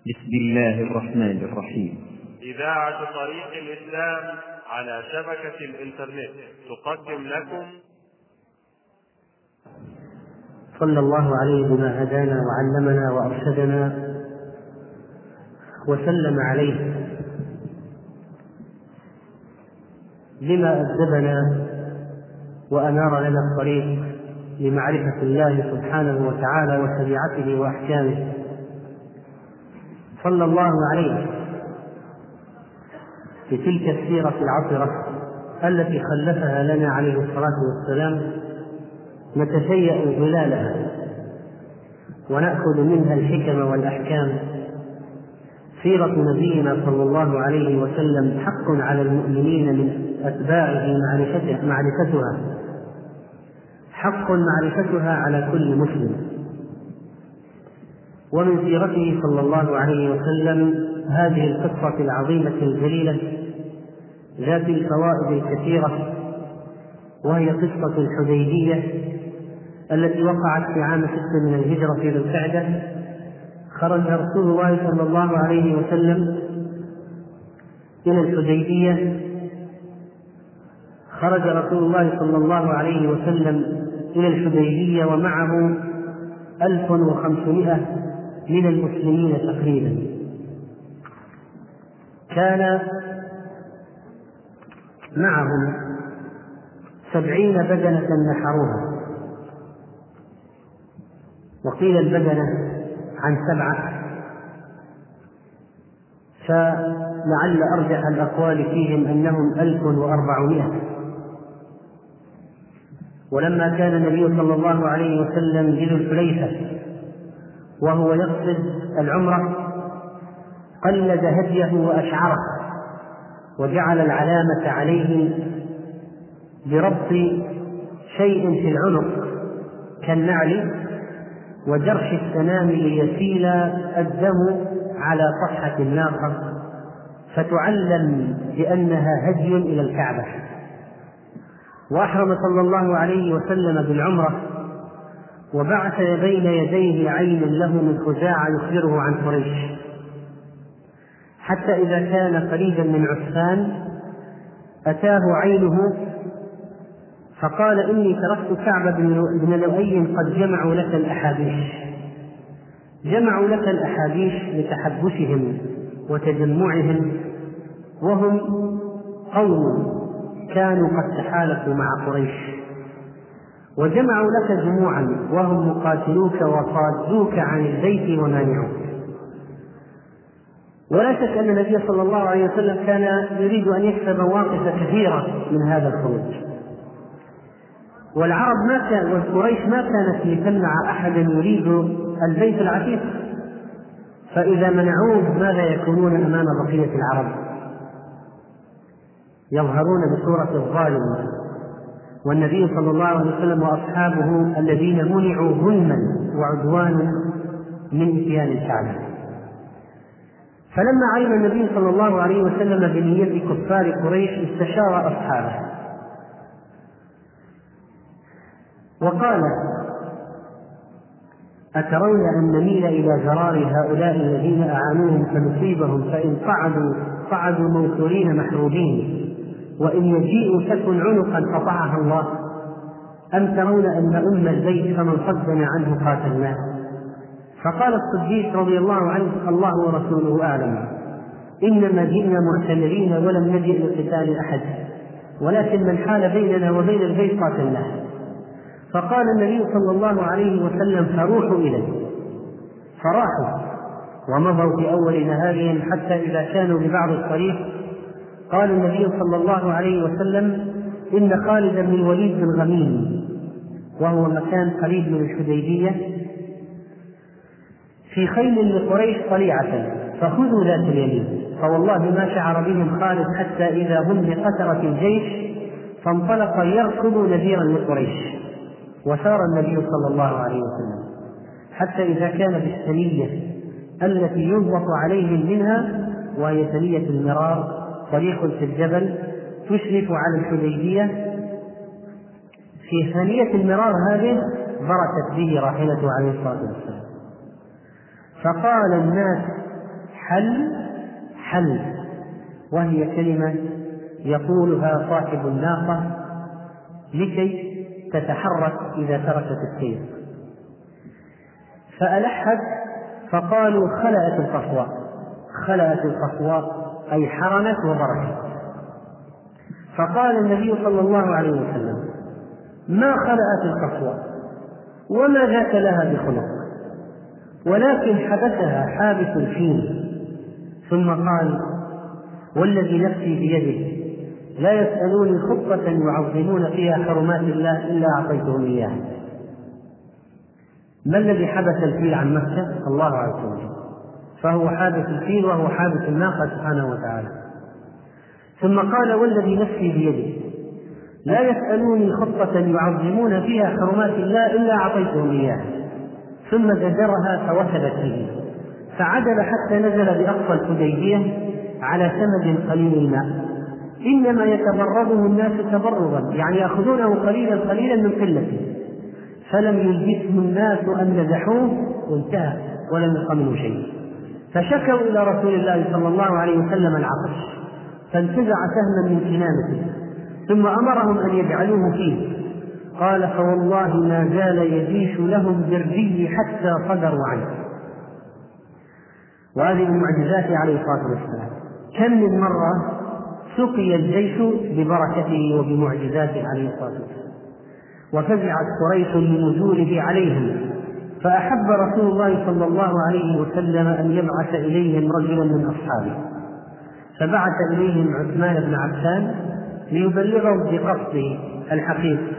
بسم الله الرحمن الرحيم. إذاعة طريق الإسلام على شبكة الإنترنت تقدم لكم. صلى الله عليه بما هدانا وعلمنا وأرشدنا وسلم عليه. لما أدبنا وأنار لنا الطريق لمعرفة الله سبحانه وتعالى وشريعته وأحكامه. صلى الله عليه بتلك السيرة العطرة التي خلفها لنا عليه الصلاة والسلام نتشيأ ظلالها ونأخذ منها الحكم والأحكام. سيرة نبينا صلى الله عليه وسلم حق على المؤمنين من أتباعه معرفته معرفتها. حق معرفتها على كل مسلم. ومن سيرته صلى الله عليه وسلم هذه القصة العظيمة الجليلة ذات الفوائد الكثيرة وهي قصة الحديبية التي وقعت في عام ست من الهجرة في ذي القعدة خرج رسول الله صلى الله عليه وسلم إلى الحديبية. خرج رسول الله صلى الله عليه وسلم إلى الحديبية ومعه ألف وخمسمائة من المسلمين تقريبا. كان معهم سبعين بدنة نحروها. وقيل البدنة عن سبعة. فلعل أرجح الأقوال فيهم أنهم ألف وأربعمائة. ولما كان النبي صلى الله عليه وسلم بذو الحليفة وهو يقصد العمرة قلد هديه وأشعره وجعل العلامة عليه بربط شيء في العنق كالنعل وجرح السنام ليسيل الدم على صفحة الناقة فتعلم بأنها هدي إلى الكعبة. وأحرم صلى الله عليه وسلم بالعمرة وبعث بين يديه عين له من خزاعة يخبره عن قريش. حتى إذا كان قريبا من عسفان أتاه عينه فقال إني تركت كعب بن لؤي قد جمعوا لك الأحابيش جمعوا لك الأحابيش لتحبسهم وتجمعهم وهم قوم كانوا قد تحالفوا مع قريش. وجمعوا لك جموعا وهم مقاتلوك وصادوك عن البيت ومانعوك. ولا شك أن النبي صلى الله عليه وسلم كان يريد أن يكسب مواقف كثيرة من هذا الخروج. والعرب ما كان وقريش ما كانت لتمنع احدا يريد البيت العتيق. فإذا منعوه ماذا يكونون أمام بقية العرب؟ يظهرون بصورة الظالم والنبي صلى الله عليه وسلم وأصحابه الذين منعوا ظلما وعدوانا من إتيان الكعبة. فلما علم النبي صلى الله عليه وسلم بنية كفار قريش استشار أصحابه. وقال أترون أن نميل إلى زرار هؤلاء الذين أعانوهم فنصيبهم فإن صعدوا صعدوا موصولين محروبين وإن يجيئوا تكن عنقا قطعها الله. أم ترون أن أم البيت فمن صدنا عنه قاتلناه. فقال الصديق رضي الله عنه الله ورسوله أعلم. إنما جئنا معتمرين ولم نجئ لقتال أحد. ولكن من حال بيننا وبين البيت قاتلناه. فقال النبي صلى الله عليه وسلم فروحوا إليه. فراحوا ومضوا في أول نهارهم حتى إذا كانوا ببعض الطريق قال النبي صلى الله عليه وسلم إن خالد بن الوليد بن غميم وهو مكان قريب من الحديبية في خيل لقريش طليعة فخذوا ذات اليمين فوالله ما شعر بهم خالد حتى إذا هم بقترة الجيش فانطلق يركض نذيرا لقريش وسار النبي صلى الله عليه وسلم حتى إذا كان بالسنية التي ينبط عليهم منها وهي سنية المرار طريق في الجبل تشرف على الحديبية. في ثانية المرار هذه بركت به راحلته عليه الصلاة والسلام. فقال الناس حل حل وهي كلمة يقولها صاحب الناقة لكي تتحرك إذا تركت السير. فألحت فقالوا خلأت القصوى خلأت القصوى أي حرمت وبركت فقال النبي صلى الله عليه وسلم ما خلأت القصوى وما ذاك لها بخلق ولكن حبسها حابس الفيل ثم قال والذي نفسي بيده لا يسألوني خطة يعظمون فيها حرمات الله إلا أعطيتهم إياها. ما الذي حبس الفيل عن مكة؟ الله عز وجل فهو حابس الفيل وهو حابس الناقة سبحانه وتعالى. ثم قال والذي نفسي بيده لا يسألوني خطة يعظمون فيها حرمات الله إلا أعطيتهم إياها. ثم زجرها فوثبت به. فعدل حتى نزل بأقصى الحديبية على سمد قليل الماء. إنما يتبرده الناس تبردا يعني يأخذونه قليلا قليلا من قلته. فلم يلبسه الناس أن نزحوه وانتهى ولم يبق منه شيء فشكوا إلى رسول الله صلى الله عليه وسلم العطش فانتزع سهما من كنانته ثم أمرهم أن يجعلوه فيه. قال فوالله ما زال يجيش لهم بالري حتى صدروا عنه. وهذه من معجزاته عليه الصلاة والسلام. كم من مرة سقي الجيش ببركته وبمعجزاته عليه الصلاة والسلام. وفزعت قريش لنزوله عليهم. فأحب رسول الله صلى الله عليه وسلم أن يبعث إليهم رجلا من أصحابه. فبعث إليهم عثمان بن عفان ليبلغهم بقصده الحقيقي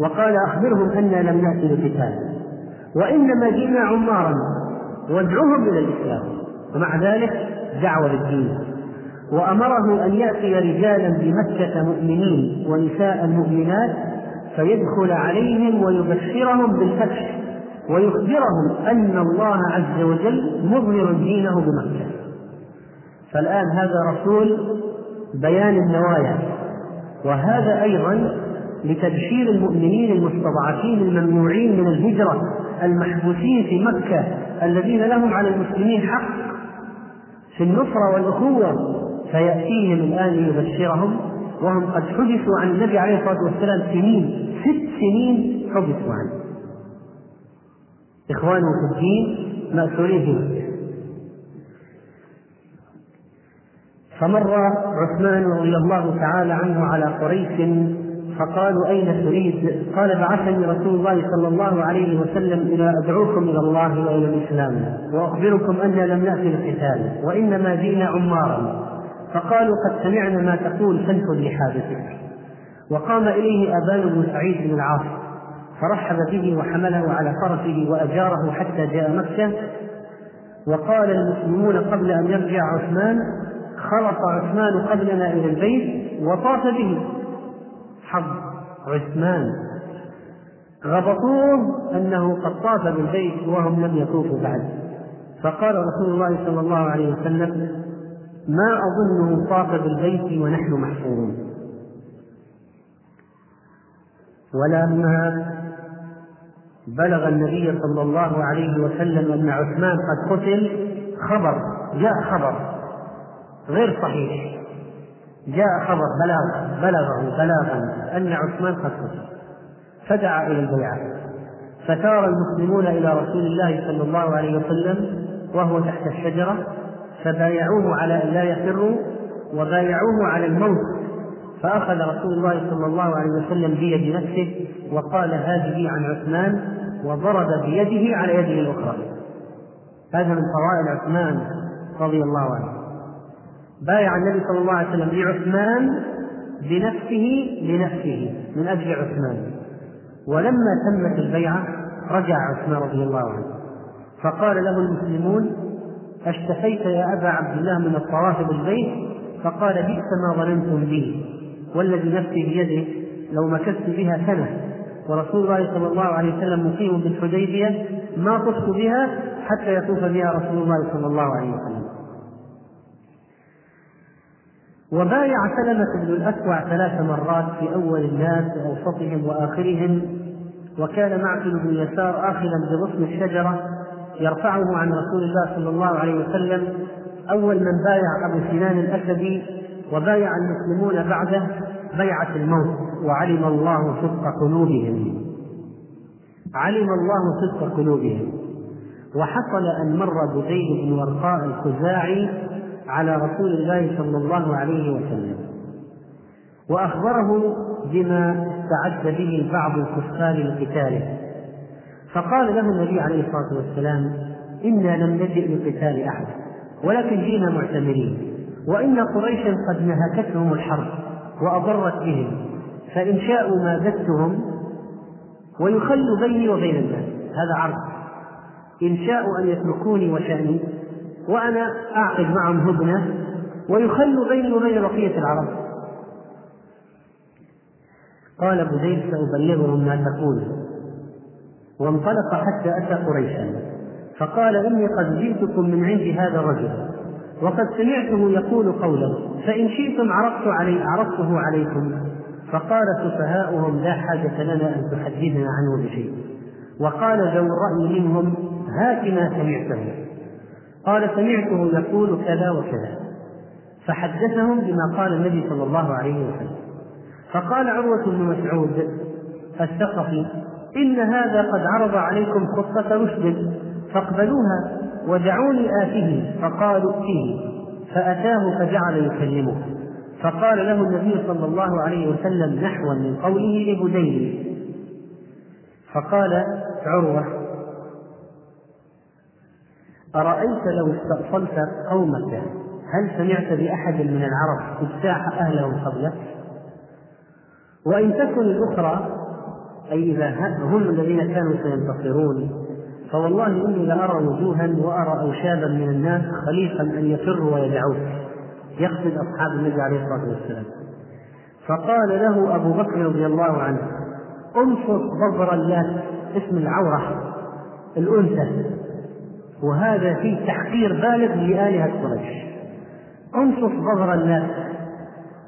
وقال أخبرهم أنا لم نأتي لقتال وإنما جئنا عمارا وادعوهم إلى الإسلام. ومع ذلك دعوة للدين. وأمره أن يأتي رجالا بمكة مؤمنين ونساء مؤمنات فيدخل عليهم ويبشرهم بالفتح ويخبرهم أن الله عز وجل مظهر دينه بمكة. فالآن هذا رسول بيان النوايا وهذا أيضا لتبشير المؤمنين المستضعفين الممنوعين من الهجرة المحبوسين في مكة الذين لهم على المسلمين حق في النصرة والأخوة. فيأتيهم الآن ليبشرهم وهم قد حدثوا عن النبي عليه الصلاة والسلام سنين ست سنين حدثوا عنه. إخوانه في الدين مأسورين في فمر عثمان رضي الله تعالى عنه على قريش فقالوا أين تريد؟ قال بعثني رسول الله صلى الله عليه وسلم إلى أدعوكم إلى الله وإلى الإسلام وأخبركم أننا لم نأتي للقتال وإنما جئنا عمارا. فقالوا قد سمعنا ما تقول فانفذ لحاجتك وقام إليه أبان بن سعيد بن العاص فرحب به وحمله على فرسه وأجاره حتى جاء مكة. وقال المسلمون قبل أن يرجع عثمان خلص عثمان قبلنا إلى البيت وطاف به. حظ عثمان. غبطوه أنه قد طاف بالبيت وهم لم يطوفوا بعد. فقال رسول الله صلى الله عليه وسلم ما أظنه طاف بالبيت ونحن محفورون ولما بلغ النبي صلى الله عليه وسلم أن عثمان قد قتل خبر جاء خبر غير صحيح. جاء خبر بلاغ بلغه بلاغا أن عثمان قد قتل. فدعا إلى البيعة. فسار المسلمون إلى رسول الله صلى الله عليه وسلم وهو تحت الشجرة. فبايعوه على أن لا يفروا وبايعوه على الموت. فأخذ رسول الله صلى الله عليه وسلم بيد نفسه وقال هذه عن عثمان وضرب بيده على يده الأخرى. هذا من فضائل عثمان رضي الله عنه. بايع النبي صلى الله عليه وسلم لعثمان بنفسه لنفسه من أجل عثمان. ولما تمت البيعة رجع عثمان رضي الله عنه. فقال له المسلمون أشتكيت يا أبا عبد الله من الطواف بالبيت؟ فقال بئس ما ظننتم بي والذي نفسي بيده لو مكثت بها سنة. ورسول الله صلى الله عليه وسلم مقيم بالحديبية ما طفت بها حتى يطوف بها رسول الله صلى الله عليه وسلم. وبايع سلمة بن الأكوع ثلاث مرات في أول الناس وأوسطهم وآخرهم وكان معقل بن يسار آخذا بغصن الشجرة يرفعه عن رسول الله صلى الله عليه وسلم أول من بايع أبو سنان الأسدي وبايع المسلمون بعده بيعة الموت وعلم الله صدق قلوبهم. علم الله صدق قلوبهم. وحصل أن مر بديل بن ورقاء الخزاعي على رسول الله صلى الله عليه وسلم. وأخبره بما استعد به بعض الكفار لقتاله. فقال له النبي عليه الصلاة والسلام إنا لم نجئ لقتال أحد ولكن جئنا معتمرين وإن قريشا قد نهكتهم الحرب وأضرت بهم فإن شاءوا مازدتهم ويخل بيني وبين الناس. هذا عرض. إن شاءوا أن يتركوني وشأني وأنا أعقد معهم هدنة ويخل بيني وبين بقية العرب. قال بزيد سأبلغهم ما تقول. وانطلق حتى أتى قريشا. فقال إني قد جئتكم من عند هذا الرجل وقد سمعته يقول قولا فإن شئتم عرضت علي عرضته عليكم. فقال سفهاؤهم لا حاجة لنا أن تحدثنا عنه بشيء وقال ذو الرأي منهم هات ما سمعته. قال سمعته يقول كذا وكذا. فحدثهم بما قال النبي صلى الله عليه وسلم. فقال عروة بن مسعود الثقفي إن هذا قد عرض عليكم خطة رشد فاقبلوها ودعوني آته فقالوا ائته فأتاه فجعل يكلمه. فقال له النبي صلى الله عليه وسلم نحوا من قوله لبديل فقال عروة أرأيت لو استأصلت قومك؟ هل سمعت بأحد من العرب اجتاح أهله قبلك؟ وإن تكن الأخرى أي إذا هم الذين كانوا سينتصرون فوالله إني لأرى وجوها وأرى أوشابا من الناس خليقا أن يفروا ويدعوك. يقصد أصحاب النبي عليه الصلاة والسلام. فقال له أبو بكر رضي الله عنه انصت بظر اللات اسم العورة الأنثى. وهذا فيه تحقير بالغ لآلهة قريش. انصت بظر اللات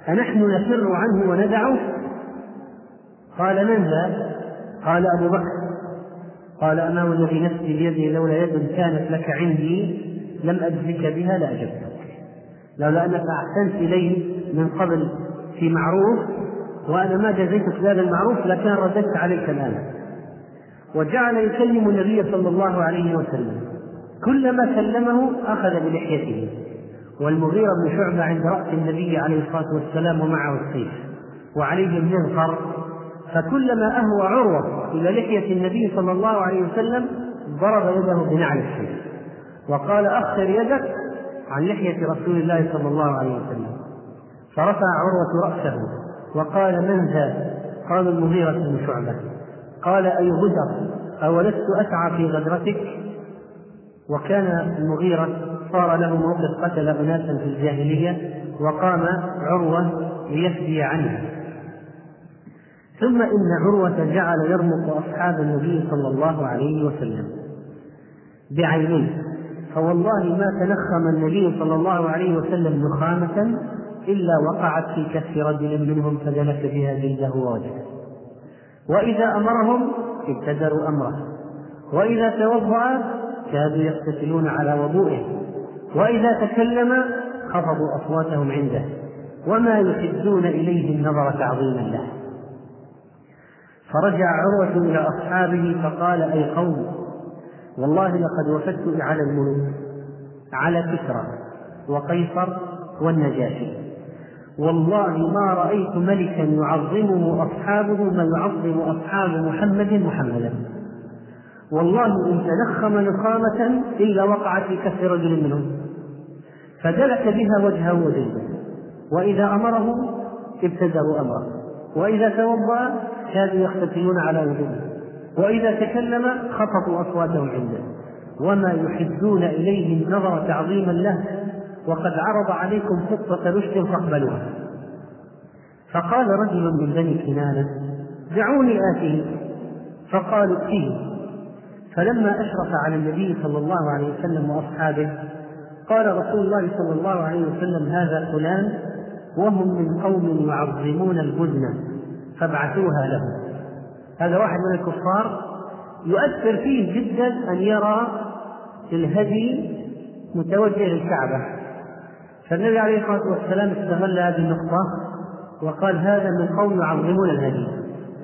أنحن نفر عنه وندعه قال من ذا؟ قال أبو بكر. قال أما والذي نفسي بيده لولا يد كانت لك عندي لم أجزك بها لأجبتك لولا أنك أحسنت إليه من قبل في معروف وأنا ما جزيتك بهذا المعروف لكان رددت عليك الآن. وجعل يكلم النبي صلى الله عليه وسلم. كلما كلمه أخذ بلحيته. والمغيرة بن شعبة عند رأس النبي عليه الصلاة والسلام ومعه السيف. وعليه المنقر فكلما أهوى عروة إلى لحية النبي صلى الله عليه وسلم ضرب يده بنعل السيف وقال أخر يدك عن لحية رسول الله صلى الله عليه وسلم. فرفع عروة رأسه وقال من ذا؟ قال المغيرة بن شعبة. قال أي غدر أولست أسعى في غدرتك وكان المغيرة صار له موقف قتل أناسا في الجاهلية وقام عروة ليفدي عنه ثم إن عروة جعل يرمق أصحاب النبي صلى الله عليه وسلم بعينيه. فوالله ما تنخم النبي صلى الله عليه وسلم نخامة إلا وقعت في كف رجل منهم فدلك بها جلده ووجهه. وإذا أمرهم ابتدروا أمره. وإذا توضأ كادوا يقتتلون على وضوئه. وإذا تكلم خفضوا أصواتهم عنده. وما يحدون إليه النظر تعظيما له. فرجع عروة إلى أصحابه فقال أي قوم والله لقد وفدت على الملوك على كسرى وقيصر والنجاشي. والله ما رأيت ملكا يعظمه أصحابه ما يعظم أصحاب محمد محمدا. والله إن تنخم نخامة إلا وقعت في كف رجل منهم. فدلك بها وجهه وجلده وإذا أمره ابتدأوا أمره. وإذا توضأ كانوا يختتمون على وجوده وإذا تكلم خفضوا أصواتهم عنده. وما يحدون إليه النظر تعظيما له. وقد عرض عليكم خطة رشد فاقبلوها. فقال رجل من بني كنانة دعوني آتيه فقالوا ائتيه فلما أشرف على النبي صلى الله عليه وسلم وأصحابه قال رسول الله صلى الله عليه وسلم هذا فلان وهم من قوم يعظمون البدن. فابعثوها له. هذا واحد من الكفار يؤثر فيه جدا أن يرى الهدي متوجه للكعبة. فالنبي عليه الصلاة والسلام استغل هذه النقطة وقال هذا من قوم يعظمون الهدي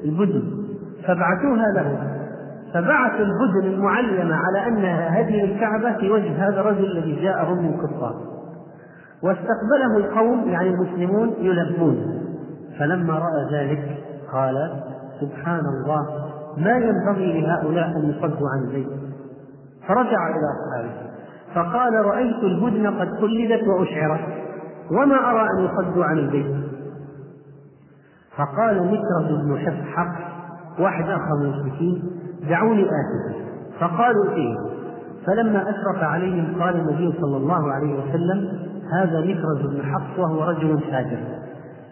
البدن. فابعثوها له. فبعثوا البدن المعلمة على أنها هدي الكعبة في وجه هذا الرجل الذي جاءهم من كفار. واستقبله القوم يعني المسلمون يلبون. فلما رأى ذلك قال سبحان الله ما ينبغي لهؤلاء أن يصدوا عن زيد فرجع إلى أصحابه فقال رأيت البدن قد قلدت وأشعرت وما أرى أن يصدوا عن البيت. فقال مكرز بن حق واحد آخر من المشركين دعوني آتي. فقالوا فيه. فلما أشرف عليهم قال النبي صلى الله عليه وسلم هذا مكرز بن حق وهو رجل فاجر.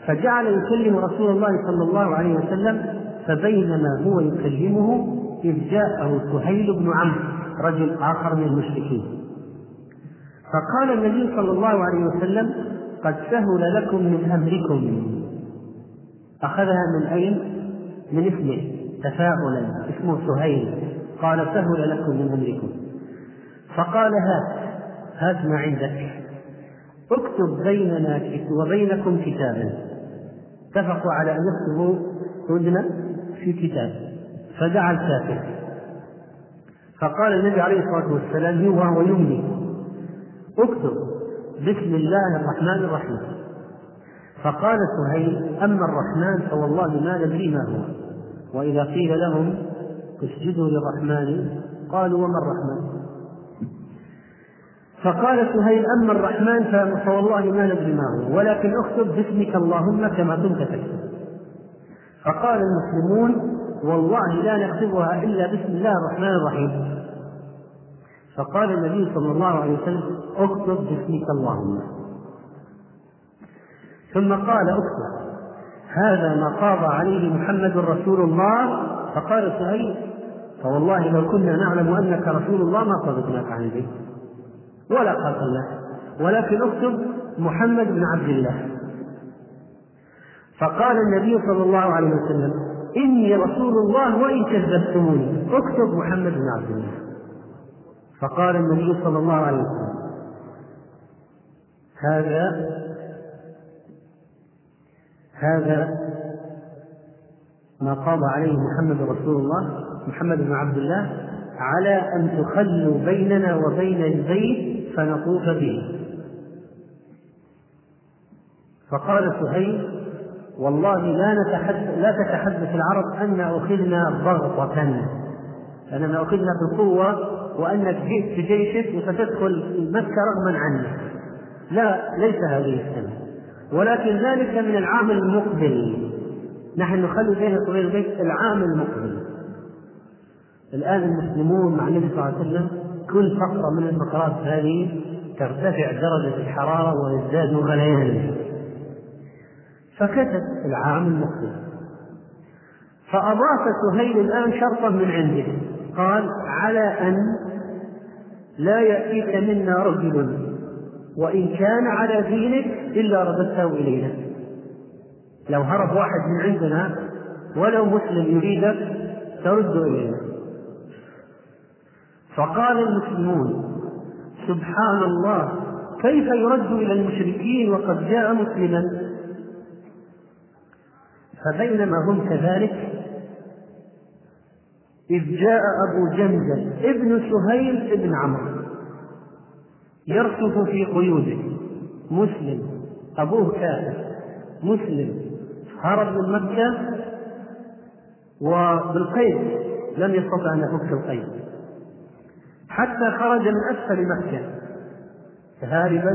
فجعل يكلم رسول الله صلى الله عليه وسلم فبينما هو يكلمه إذ جاءه سهيل بن عمرو رجل آخر من المشركين. فقال النبي صلى الله عليه وسلم قد سهل لكم من أمركم. أخذها من أين؟ من اسمه تفاؤلا اسمه سهيل. قال سهل لكم من أمركم. فقال هات هات ما عندك. اكتب بيننا وبينكم كتابا. اتفقوا على أن يكتبوا هدنة في كتاب فدعا الكافر فقال النبي عليه الصلاة والسلام وهو يملي اكتب بسم الله الرحمن الرحيم. فقال سهيل أما الرحمن فوالله ما ندري ما هو. وإذا قيل لهم اسجدوا للرحمن. قالوا وما الرحمن؟ فقال سهيل أما الرحمن فوالله ما ندري ما هو ولكن اكتب باسمك اللهم كما كنت تكتب. فقال المسلمون والله لا نكتبها إلا بسم الله الرحمن الرحيم. فقال النبي صلى الله عليه وسلم اكتب باسمك اللهم. ثم قال اكتب. هذا ما قاضى عليه محمد رسول الله. فقال سهيل فوالله لو كنا نعلم أنك رسول الله ما صدقناك عن البيت. ولا قاتلناك ولكن اكتب محمد بن عبد الله. فقال النبي صلى الله عليه وسلم إني رسول الله وإن كذبتموني. اكتب محمد بن عبد الله. فقال النبي صلى الله عليه وسلم هذا هذا ما قام عليه محمد رسول الله محمد بن عبد الله على أن تخلوا بيننا وبين البيت فنطوف به فقال سهيل والله لا نتحدث لا تتحدث العرب أن أخذنا ضغطة. أننا أخذنا بقوة وأنك جئت بجيشك وستدخل مكة رغما عنك. لا ليس هذه السنة. ولكن ذلك من العام المقبل. نحن نخلي بينك وبين البيت العام المقبل. الآن المسلمون مع النبي صلى الله عليه وسلم كل فقرة من الفقرات هذه ترتفع درجة الحرارة ويزداد غليانا فكتب العام المقبل. فأضاف سهيل الآن شرطا من عنده. قال على أن لا يأتيك منا رجل وإن كان على دينك إلا رددته إلينا. لو هرب واحد من عندنا ولو مسلم يريدك ترد إلينا. فقال المسلمون سبحان الله كيف يرد إلى المشركين وقد جاء مسلما؟ فبينما هم كذلك إذ جاء أبو جندل ابن سهيل ابن عمرو يرصف في قيوده مسلم أبوه كافر مسلم هرب من مكة وبالقيد لم يستطع أن يفك القيد. حتى خرج من أسفل مكة. هاربا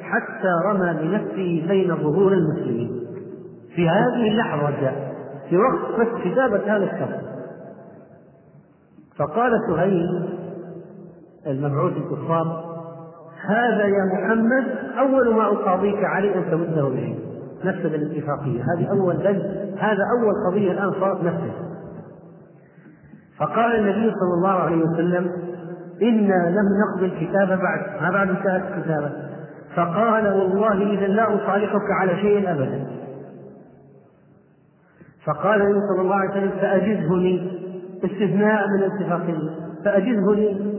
حتى رمى بنفسه بين ظهور المسلمين. في هذه اللحظة في وقت كتابة هذا الشرط فقال سهيل المبعوث الكفار هذا يا محمد أول ما أقاضيك عليه أن تمده به. نفذ الاتفاقية. هذه أول بل هذا أول قضية الآن صارت نفذ فقال النبي صلى الله عليه وسلم إنا لم نقضي الكتاب بعد ما بعد انتهت الكتابة فقال والله إذا لا أصالحك على شيء أبدا. فقال النبي صلى الله عليه وسلم فأجزه لي استثناء من الاتفاقية فأجزه لي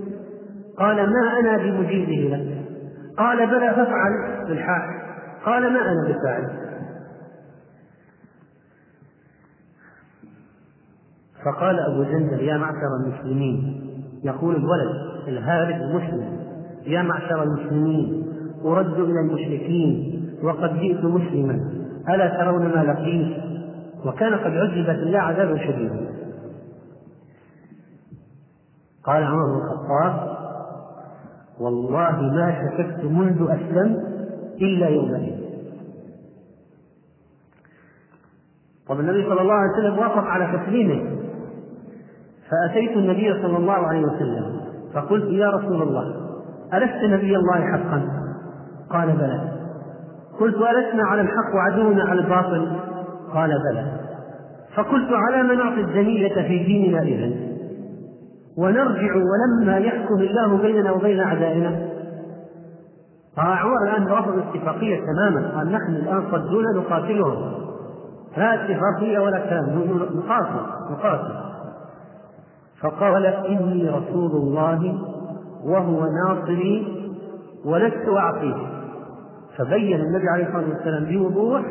قال ما أنا بمجيبه لك؟ قال بلى فافعل بالحاء قال ما أنا بفاعل. فقال أبو جندل يا معشر المسلمين يقول الولد الهارب المسلم يا معشر المسلمين أرد إلى المشركين وقد جئت مسلما ألا ترون ما لقيت؟ وكان قد عذب في الله عذابا شديدا. قال عمر بن الخطاب والله ما شككت منذ أسلمت إلا يومئذ. طب النبي صلى الله عليه وسلم وافق على تسليمه. فأتيت النبي صلى الله عليه وسلم فقلت يا رسول الله ألست نبي الله حقا؟ قال بلى. قلت ألسنا على الحق وعدونا على الباطل؟ قال بلى. فقلت على ما نعطي الجميلة في ديننا إذا ونرجع ولما يحكم الله بيننا وبين أعدائنا؟ عمر الآن رفض الاتفاقية تماما قال نحن الآن صدونا نقاتلهم. لا اتفاقية ولا كلام نقاتل نقاتل. فقال إني رسول الله وهو ناصري ولست أعطيه. فبين النبي عليه الصلاة والسلام بوضوح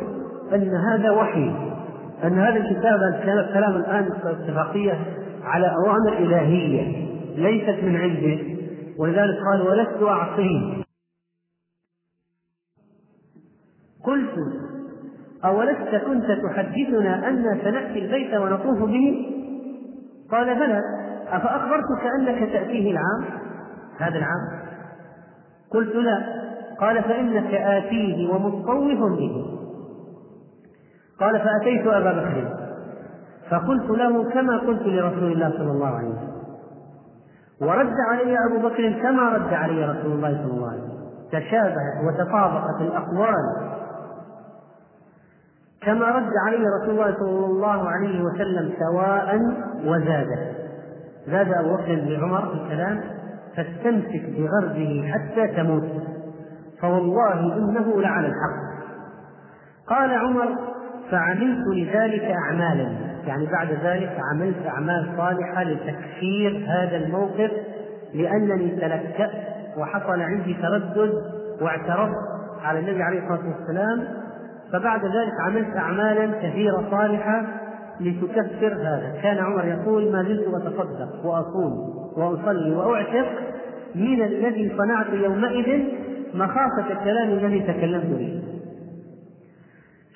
أن هذا وحي أن هذا الكتاب الكلام الآن اتفاقية على أوامر إلهية ليست من عنده. ولذلك قال ولست أعطيه. قلت أولست كنت تحدثنا أن سنأتي البيت ونطوف به؟ قال بلى. أفأخبرتك أنك تأتيه العام؟ هذا العام؟ قلت لا. قال فإنك آتيه ومطوف به. قال فأتيت أبا بكر. فقلت له كما قلت لرسول الله صلى الله عليه وسلم. ورد علي أبو بكر كما رد علي رسول الله صلى الله عليه وسلم. تشابهت وتطابقت الأقوال. كما رد عليه رسول الله صلى الله عليه وسلم سواء وزاد زاد أبو بكر بن عمر في الكلام فاستمسك بغربه حتى تموت فوالله إنه لعلى الحق. قال عمر فعملت لذلك أعمالا. يعني بعد ذلك عملت أعمال صالحة لتكفير هذا الموقف لأنني تلكأت وحصل عندي تردد واعترضت على النبي عليه الصلاة والسلام فبعد ذلك عملت أعمالا كثيرة صالحة لتكفر هذا. كان عمر يقول ما زلت أتصدق وأصوم وأصلي وأعتق من الذي صنعت يومئذ مخافة الكلام الذي تكلمت به.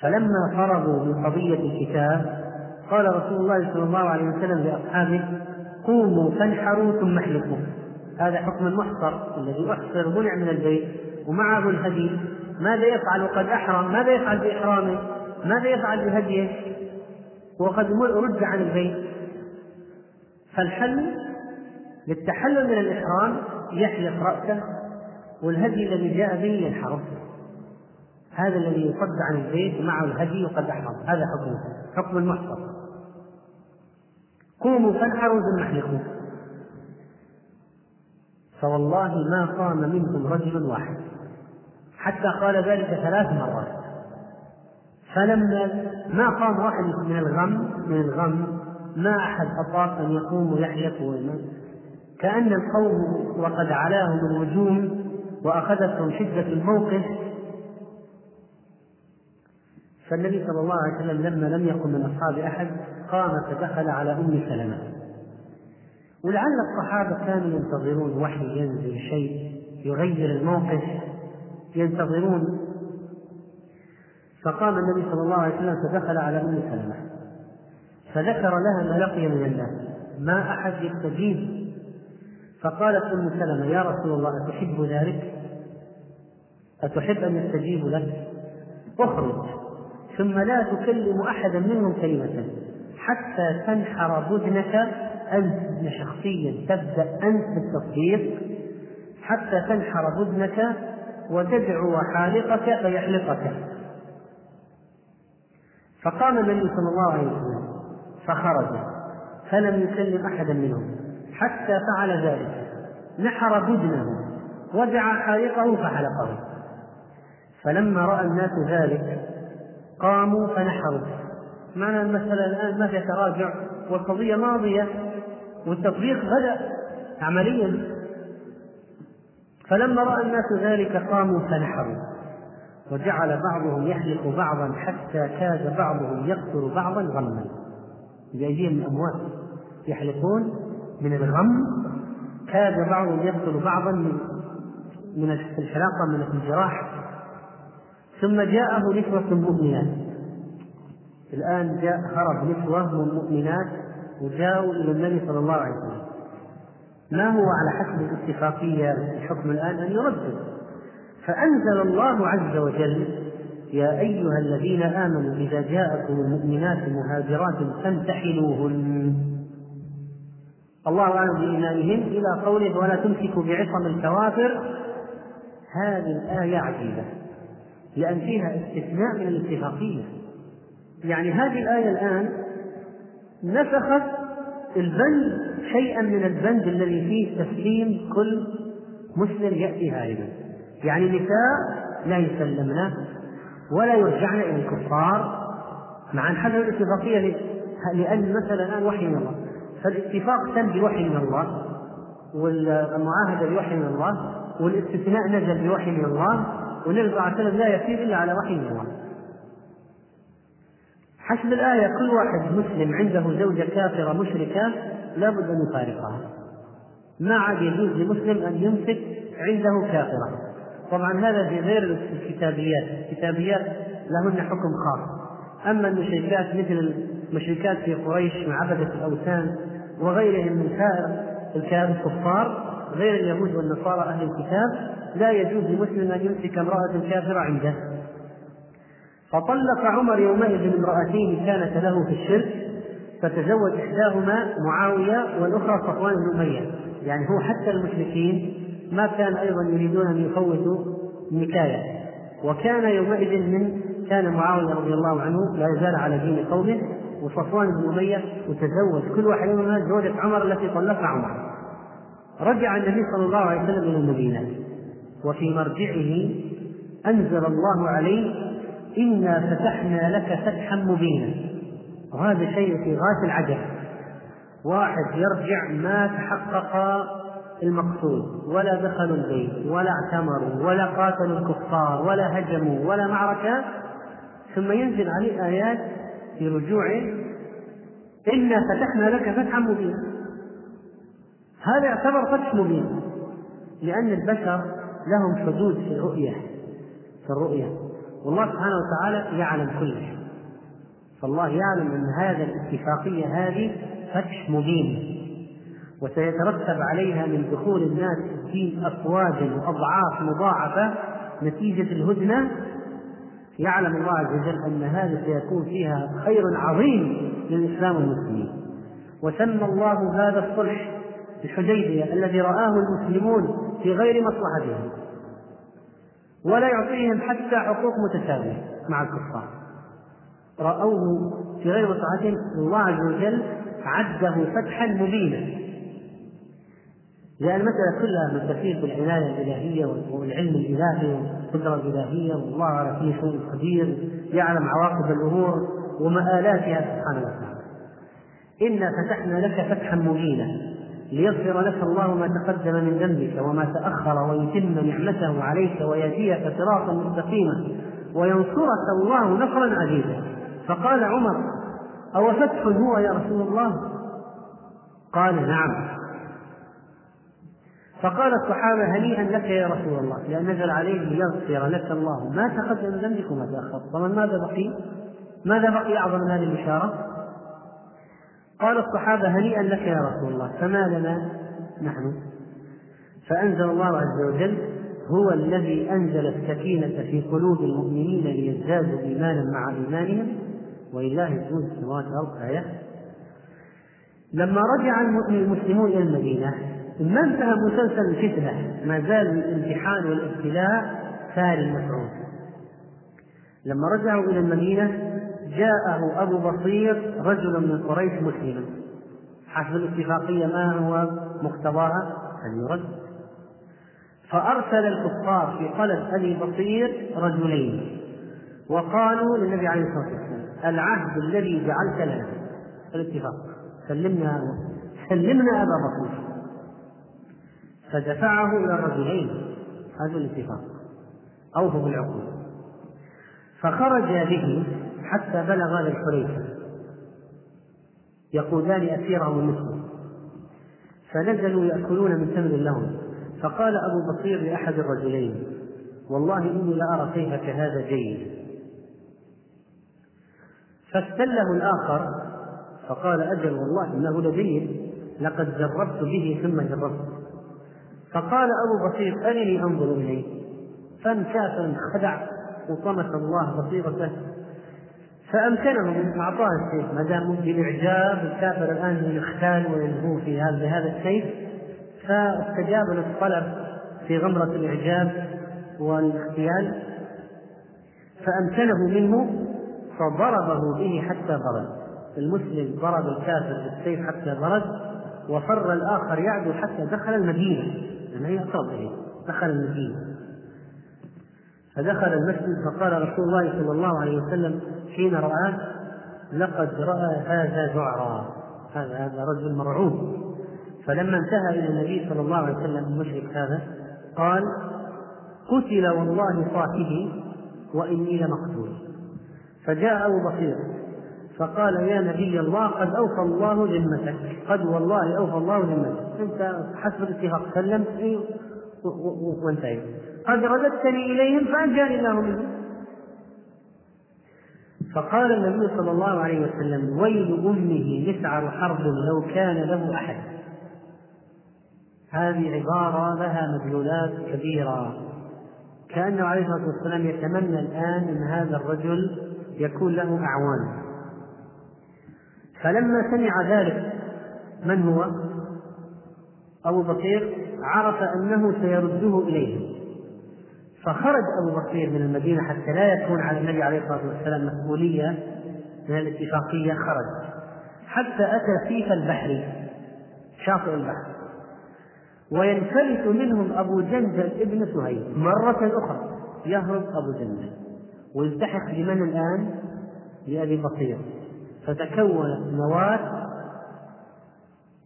فلما فرغوا من قضية الكتاب قال رسول الله صلى الله عليه وسلم لأصحابه قوموا فانحروا ثم احلقوا. هذا حكم المحصر الذي أحصر منع من البيت ومعه الهدي. ماذا يفعل وقد أحرم؟ ماذا يفعل بإحرامه؟ ماذا يفعل بهديه؟ وقد رد عن البيت. فالحل للتحلل من الإحرام يحلق رأسه والهدي الذي جاء به ينحرف. هذا الذي يصد عن البيت معه الهدي وقد أحرم هذا حكمه حكم المحصر. قوموا فانحروا ثم أحلقوا. فوالله ما قام منكم رجل واحد. حتى قال ذلك ثلاث مرات. فلما ما قام واحد من الغم من الغم ما أحد أطاق أن يقوم ويحلق كأن القوم وقد علاهم الهجوم وأخذتهم شدة الموقف. فالنبي صلى الله عليه وسلم لما لم يقم من أصحاب أحد قام فدخل على أم سلمة. ولعل الصحابة كانوا ينتظرون وحي ينزل شيء يغير الموقف ينتظرون فقام النبي صلى الله عليه وسلم فدخل على أم سلمة. فذكر لها ما لقي من الناس ما أحد يستجيب. فقالت أم سلمة يا رسول الله أتحب ذلك؟ أتحب أن يستجيبوا لك؟ اخرج. ثم لا تكلم أحدا منهم كلمة حتى تنحر بدنك أنت. شخصيا تبدأ أنت بالتصديق. حتى تنحر بدنك وتدعو حالقك فيحلقك. فقام النبي صلى الله عليه وسلم فخرج فلم يكلم أحدا منهم حتى فعل ذلك. نحر بدنه ودعا حالقه فحلقه. فلما رأى الناس ذلك قاموا فنحروا. معنى المسألة الآن ما في تراجع والقضية ماضية والتطبيق بدأ عمليا. فلما رأى الناس ذلك قاموا فنحروا. وجعل بعضهم يحلق بعضا حتى كاد بعضهم يقتل بعضا غما. بأيديهم الأموات يحلقون من الغم كاد بعضهم يقتل بعضا من من الحلاقة من الجراح. ثم جاءه نسوة مؤمنات. الآن جاء هرب نسوة من مؤمنات وجاءوا إلى النبي صلى الله عليه وسلم. ما هو على حسب الاتفاقية الحكم الآن أن يردد؟ فأنزل الله عز وجل يا أيها الذين آمنوا إذا جاءكم المؤمنات مهاجرات فامتحنوهن. الله أعلم بإيمانهن إلى قوله ولا تمسكوا بعصم الكوافر. هذه الآية عجيبة لأن فيها استثناء من الاتفاقية. يعني هذه الآية الآن نسخت البند شيئا من البند الذي فيه تسليم كل مسلم يأتي هاربا. يعني نساء لا يسلمن ولا يرجعن إلى الكفار مع أن حسب الاتفاقية لأن مثلا الآن وحي من الله. فالاتفاق تم بوحي من الله والمعاهدة بوحي من الله والاستثناء نزل بوحي من الله والنبي صلى الله عليه وسلم لا يسير إلا على وحي من الله. حسب الآية كل واحد مسلم عنده زوجة كافرة مشركة لابد أن يفارقها. ما عاد يجوز لمسلم أن يمسك عنده كافرة. طبعا هذا في غير الكتابيات. الكتابيات لهن حكم خاص. أما المشركات مثل المشركات في قريش مع عبدة الأوثان وغيرهم من سائر الكفار غير اليهود والنصارى أهل الكتاب لا يجوز لمسلم أن يمسك امرأة كافرة عنده. فطلق عمر يومئذ امرأتين كانت له في الشرك فتزوج إحداهما معاوية والأخرى صفوان بن أمية يعني هو حتى المشركين ما كان أيضا يريدون أن يفوتوا النكاية. وكان يومئذ من كان معاوية رضي الله عنه لا يزال على دين قومه وصفوان بن أمية وتزوج كل واحد منهما زوجة عمر التي طلقها عمر. رجع النبي صلى الله عليه وسلم إلى المدينة وفي مرجعه أنزل الله عليه إنا فتحنا لك فتحا مبينا وهذا شيء في غاية العجب. واحد يرجع ما تحقق المقصود. ولا دخلوا البيت ولا اعتمروا ولا قاتلوا الكفار ولا هجموا ولا معركة. ثم ينزل عليه آيات في رجوعه إنا فتحنا لك فتحا مبينا. هذا يعتبر فتح مبين لأن البشر لهم حدود في الرؤية في الرؤية. والله سبحانه وتعالى يعلم كل شيء. فالله يعلم أن هذا الاتفاقية هذه فتح مبين. وسيترتب عليها من دخول الناس في أفواجا وأضعاف مضاعفة. نتيجة الهدنة يعلم الله عز وجل أن هذا سيكون فيها خير عظيم للإسلام والمسلمين. وسمى الله هذا الصلح الحديبية الذي رآه المسلمون في غير مصلحتهم ولا يعطيهم حتى حقوق متساوية مع الكفار. رأوه في غير مصلحتهم الله عز وجل عده فتحا مبينا. لأن المسألة كلها من بالعناية الإلهية والعلم الإلهي والقدرة الإلهية والله على كل شيء قدير يعلم عواقب الأمور ومآلاتها سبحانه وتعالى. إنا فتحنا لك فتحا مبينا ليغفر لك الله ما تقدم من ذنبك وما تأخر ويتم نعمته عليك ويهديك صراطا مستقيما وينصرك الله نصرا عزيزا. فقال عمر أو فتح هو يا رسول الله؟ قال نعم. فقال الصحابة هنيئا لك يا رسول الله لأن نزل عليه ليغفر لك الله. ما تقدم من ذنبك وما تأخر. طبعا ماذا بقي؟ ماذا بقي أعظم من هذه البشارة؟ قال الصحابة هنيئا لك يا رسول الله فما لنا نحن؟ فأنزل الله عز وجل هو الذي أنزل السكينة في قلوب المؤمنين ليزدادوا إيمانا مع إيمانهم. ولله جنود السماوات والأرض. آية. لما رجع المسلمون إلى المدينة ما انتهى مسلسل الفتنة؟ ما زال الامتحان والابتلاء ساري المفعول. لما رجعوا إلى المدينة جاءه أبو بصير رجل من قريش مسلما. حسب الاتفاقية ما هو مقتضاها؟ أن يرد. فأرسل الكفار في قلب أبي بصير رجلين وقالوا للنبي عليه الصلاة والسلام العهد الذي جعلت لنا. الاتفاق. سلمنا سلمنا أبا بصير. فدفعه إلى الرجلين هذا الاتفاق. أوفوا بالعقود فخرج به حتى بلغ للحليفة. يقودان أسيرهم المسلم فنزلوا يأكلون من تمر لهم. فقال أبو بصير لأحد الرجلين والله إني لأرى كيفك هذا جيد. فاستله الآخر فقال أجل والله إنه لجيد. لقد جربت به ثم جربت. فقال أبو بصير أرني أنظر إليه. فانكاف انخدع وطمس الله بصيرته. فأمكنه أعطاه السيف ما دام بالإعجاب الكافر الآن يختال ويلهو في هذا بهذا السيف. فاستجاب للطلب في غمرة الإعجاب والاغتيال فأمكنه منه فضربه به حتى برد المسلم ضرب الكافر بالسيف حتى برد وفر الآخر يعدو حتى دخل المدينة. يعني هي إليه دخل المدينة فدخل المسجد فقال رسول الله صلى الله عليه وسلم حين رآه لقد رأى هذا جعرا هذا هذا رجل مرعوب. فلما انتهى إلى النبي صلى الله عليه وسلم المشرك هذا قال قتل والله صاحبي وإني لمقتول. فجاء أبو بصير فقال يا نبي الله قد أوفى الله ذمتك قد والله أوفى الله ذمتك. أنت حسب الاتفاق. سلمت وانتهيت. قد رددتني إليهم فأنجاني الله منهم. فقال النبي صلى الله عليه وسلم ويل أمه مسعر حرب لو كان له أحد. هذه عبارة لها مدلولات كبيرة. كأنه عليه الصلاة والسلام يتمنى الآن أن هذا الرجل يكون له أعوان. فلما سمع ذلك من هو؟ أبو بكير عرف أنه سيرده إليه. فخرج أبو بكير من المدينة حتى لا يكون على النبي عليه الصلاة والسلام مسؤولية من الاتفاقية خرج. حتى أتى سيف البحر شاطئ البحر. وينفلت منهم أبو جندل ابن سهيل. مرة أخرى يهرب أبو جندل. ويلتحق بمن الآن؟ بأبي بصير فتكونت نواة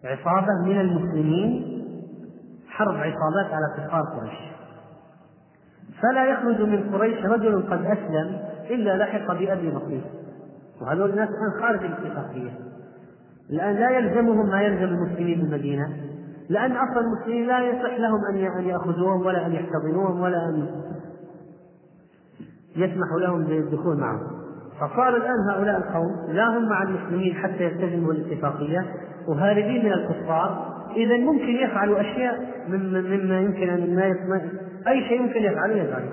عصابة من المسلمين حرب عصابات على كفار قريش. فلا يخرج من قريش رجل قد أسلم إلا لحق بأبي بصير وهذول الناس الآن خارج الاتفاقية. الآن لا يلزمهم ما يلزم المسلمين بالمدينة. لأن أصلا المسلمين لا يصح لهم أن يأخذوهم ولا أن يحتضنوهم ولا أن يسمحوا لهم بالدخول معهم. فصار الآن هؤلاء القوم لا هم مع المسلمين حتى يلتزموا الاتفاقية. وهاربين من الكفار. إذا ممكن يفعلوا أشياء مما يمكن أن ما أي شيء يمكن يفعله يفعله.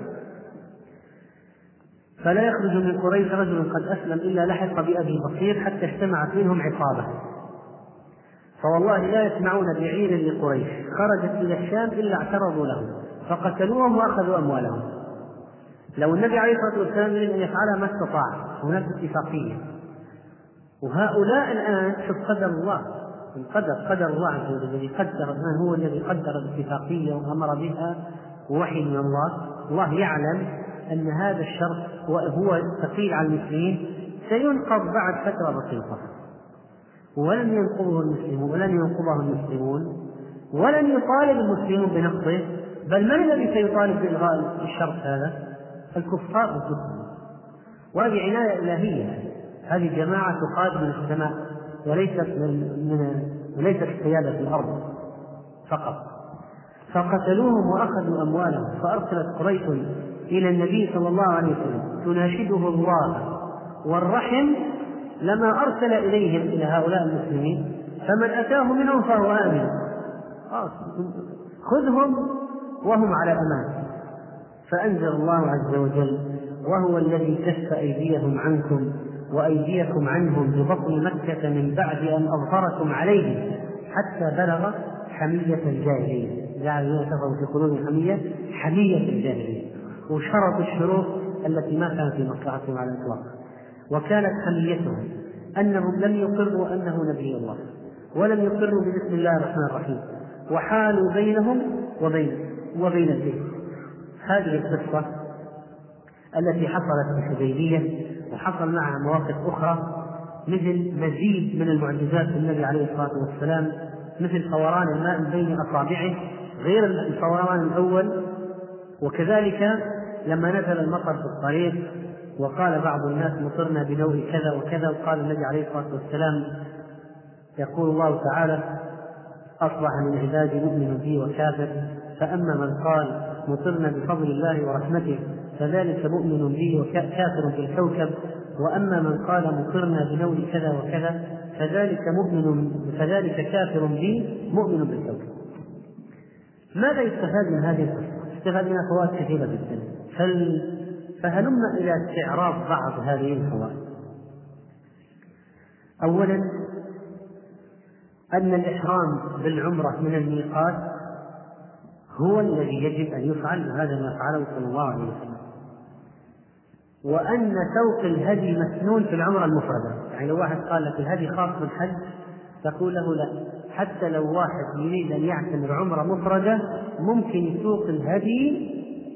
فلا يخرج من قريش رجل قد أسلم إلا لحق بأبي بصير حتى اجتمعت منهم عصابة فوالله لا يسمعون بعير لقريش. خرجت إلى الشام إلا اعترضوا لهم فقتلوهم وأخذوا أموالهم. لو النبي عليه الصلاة والسلام يريد أن يفعلها ما استطاع. هناك اتفاقية. وهؤلاء الآن شوف قدر الله. القدر قدر الله عز وجل الذي قدر الآن هو الذي قدر الاتفاقية وأمر بها؟ وحي من الله. الله يعلم أن هذا الشرط وهو ثقيل على المسلمين. سينقض بعد فترة بسيطة. ولن ينقضه المسلمون ولن ينقضه المسلمون ولن يطالب المسلمون بنقضه. بل من الذي سيطالب بإلغاء الشرط هذا؟ الكفار والكفار وهذه عناية إلهية. هذه جماعة تقاد من السماء. وليست من, وليست قيادة الأرض فقط. فقتلوهم وأخذوا أموالهم فأرسلت قريش إلى النبي صلى الله عليه وسلم تناشده الله. والرحم لما أرسل إليهم إلى هؤلاء المسلمين فمن أتاه منهم فهو آمن. خذهم وهم على أمان. فأنزل الله عز وجل وهو الذي كف أيديهم عنكم وأيديكم عنهم ببطن مكة من بعد أن أظهركم عليهم حتى بلغ حمية الجاهلية جعل كفروا في قلوبهم حمية حمية الجاهلية وشرطوا الشروط التي ما كانت في مصلحتهم على الإطلاق. وكانت حميتهم أنهم لم يقروا أنه نبي الله ولم يقروا ببسم الله الرحمن الرحيم. وحالوا بينهم وبين وبين الدين. هذه القصة التي حصلت في الحديبية. وحصل معها مواقف أخرى مثل مزيد من المعجزات النبي عليه الصلاة والسلام مثل فوران الماء بين أصابعه غير الفوران الأول. وكذلك لما نزل المطر في الطريق وقال بعض الناس مطرنا بنوء كذا وكذا وقال النبي عليه الصلاة والسلام يقول الله تعالى أصبح من عبادي مؤمن بي وكافر فأما من قال مطرنا بفضل الله ورحمته فذلك مؤمن بي وكافر بالكوكب وأما من قال مطرنا بنوء كذا وكذا فذلك مؤمن فذلك كافر بي مؤمن بالكوكب ماذا يستفاد من هذه القصة؟ يستفاد منها فوائد كثيرة جدا. فهلم إلى استعراض بعض هذه الفوائد؟ اولا أن الإحرام بالعمرة من الميقات هو الذي يجب أن يفعل وهذا ما فعله صلى الله عليه وسلم. وأن سوق الهدي مسنون في العمرة المفردة. يعني لو واحد قال لك الهدي خاص بالحج تقول له لا. حتى لو واحد يريد أن يعتمر عمرة مفردة ممكن يسوق الهدي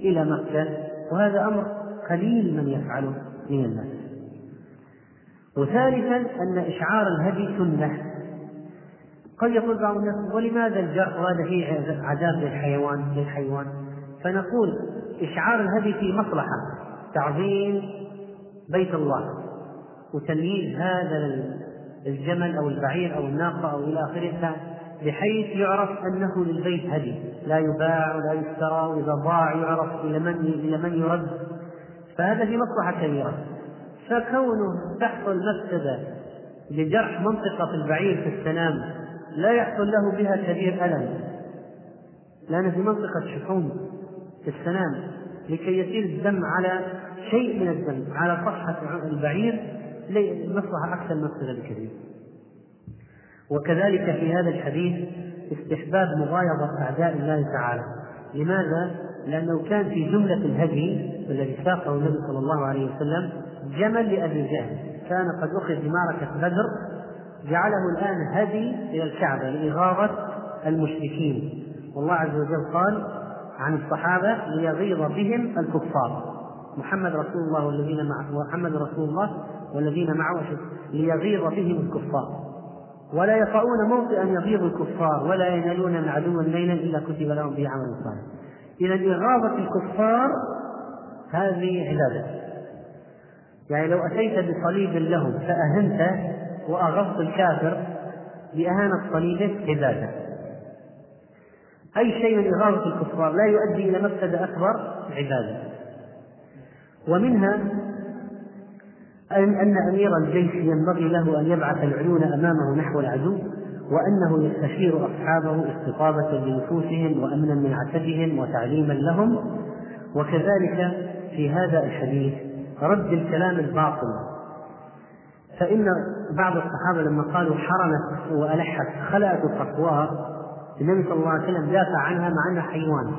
إلى مكة. وهذا أمر قليل من يفعله من الناس وثالثا أن إشعار الهدي سنة. قد يقول بعض الناس ولماذا الجرح وهذا فيه عذاب للحيوان؟ للحيوان. فنقول إشعار الهدي فيه مصلحة. تعظيم بيت الله وتمييز هذا الجمل أو البعير أو الناقة أو إلى آخره بحيث يعرف أنه للبيت هدي. لا يباع ولا يشترى واذا ضاع يعرف إلى من إلى من يرد. فهذا في مصلحة كبيرة. فكونه تحصل مفسده لجرح منطقة البعير في السنام لا يحصل له بها كبير ألم. لأن في منطقة شحوم في السنام لكي يسير الدم على شيء من الدم على صفحة البعير مصلحة أكثر مفسدة بكثير وكذلك في هذا الحديث استحباب مغايظة أعداء الله تعالى. لماذا؟ لأنه كان في جملة الهدي الذي ساقه النبي صلى الله عليه وسلم جمل لأبي جهل. كان قد أخذ في معركة بدر جعله الآن هدي إلى الكعبة لإغاظة المشركين. والله عز وجل قال عن الصحابة ليغيظ بهم الكفار. محمد رسول الله والذين معه محمد رسول الله والذين معه ليغيظ بهم الكفار. ولا يطعون موطئا يغيظ الكفار ولا ينالون من عدو ليلا الا كتب لهم به عمل صالح. اذا إغاظة الكفار هذه عبادة. يعني لو أتيت بصليب لهم فاهنته واغضت الكافر بأهانة صليبه عبادة. أي شيء من اغاظه الكفار لا يؤدي إلى مفسده أكبر عبادة. ومنها أن أمير الجيش ينبغي له أن يبعث العيون أمامه نحو العدو وأنه يستشير أصحابه استطابة لنفوسهم وأمنا من عتبهم وتعليما لهم. وكذلك في هذا الحديث رد الكلام الباطل. فإن بعض الصحابة لما قالوا حرمت وألحت خلأت القصواء النبي صلى الله عليه وسلم دافع عنها مع أنها حيوان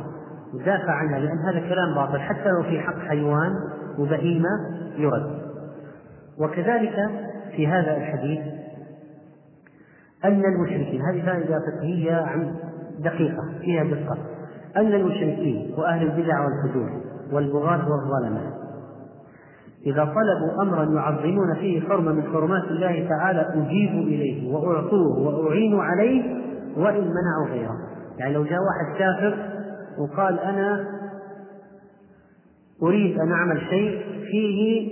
ودافع عنها لأن هذا كلام باطل حتى لو في حق حيوان وبهيمة يرد. وكذلك في هذا الحديث أن المشركين هذه فائدة فقهية عن دقيقة فيها دقة أن المشركين وأهل البدع والفجور والبغاة والظلمة إذا طلبوا أمرا يعظمون فيه حرمة من حرمات الله تعالى أجيبوا إليه وأعطوه وأعينوا عليه وإن منعوا غيره. يعني لو جاء واحد كافر وقال أنا أريد أن أعمل شيء فيه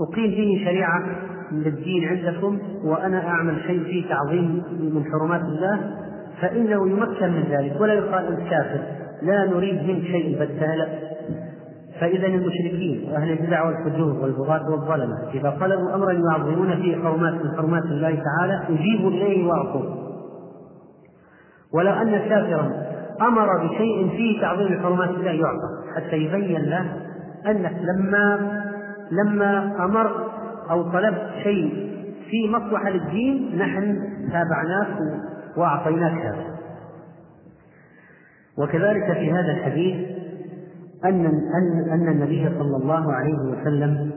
أقيم فيه شريعة للدين عندكم وأنا أعمل شيء فيه تعظيم من حرمات الله فإنه يمكن من ذلك. ولا يقال أنت كافر لا نريد منك شيء بدال فإذا المشركين وأهل البدع والفجور والبغاة والظلمة إذا طلبوا أمرا يعظمون فيه حرمات من حرمات الله تعالى أجيبوا إليه وأعطوه ولو أن كافرا أمر بشيء فيه تعظيم حرمات الله يعطى حتى يبين له أنك لما لما أمر أو طلبت شيء في مصلحة للدين نحن تابعناك وأعطيناك هذا. وكذلك في هذا الحديث أن أن أن النبي صلى الله عليه وسلم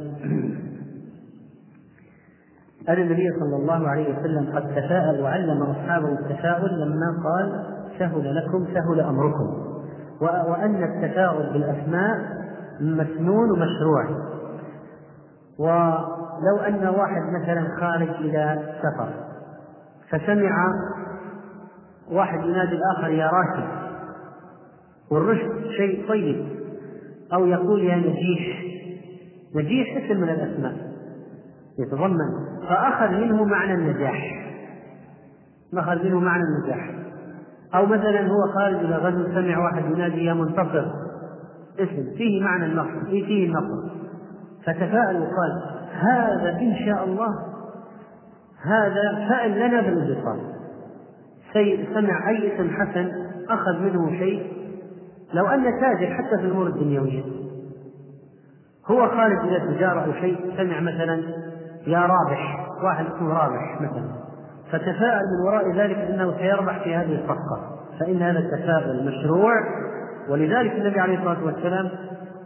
أن النبي صلى الله عليه وسلم قد تفاءل وعلم أصحابه التفاؤل لما قال سهل لكم سهل أمركم. وأن التفاؤل بالأسماء مسنون ومشروع. ولو أن واحد مثلا خارج إلى سفر فسمع واحد ينادي الآخر يا راشد والرشد شيء طيب. أو يقول يا نجيح. نجيح اسم من الأسماء. يتضمن. فأخذ منه معنى النجاح. أخذ منه معنى النجاح. أو مثلا هو خارج إلى غزو سمع واحد ينادي يا منتصر. اسم. فيه معنى النصر فيه, فيه النصر فتفاءل وقال هذا إن شاء الله هذا فأل لنا بالانتصار سمع أي اسم حسن أخذ منه شيء لو أن تاجر حتى في الأمور الدنيوية. هو خارج إلى التجارة أو شيء سمع مثلا يا رابح واحد اسمه رابح مثلا. فتفاءل من وراء ذلك أنه سيربح في هذه الصفقة. فإن هذا التفاؤل مشروع. ولذلك النبي عليه الصلاة والسلام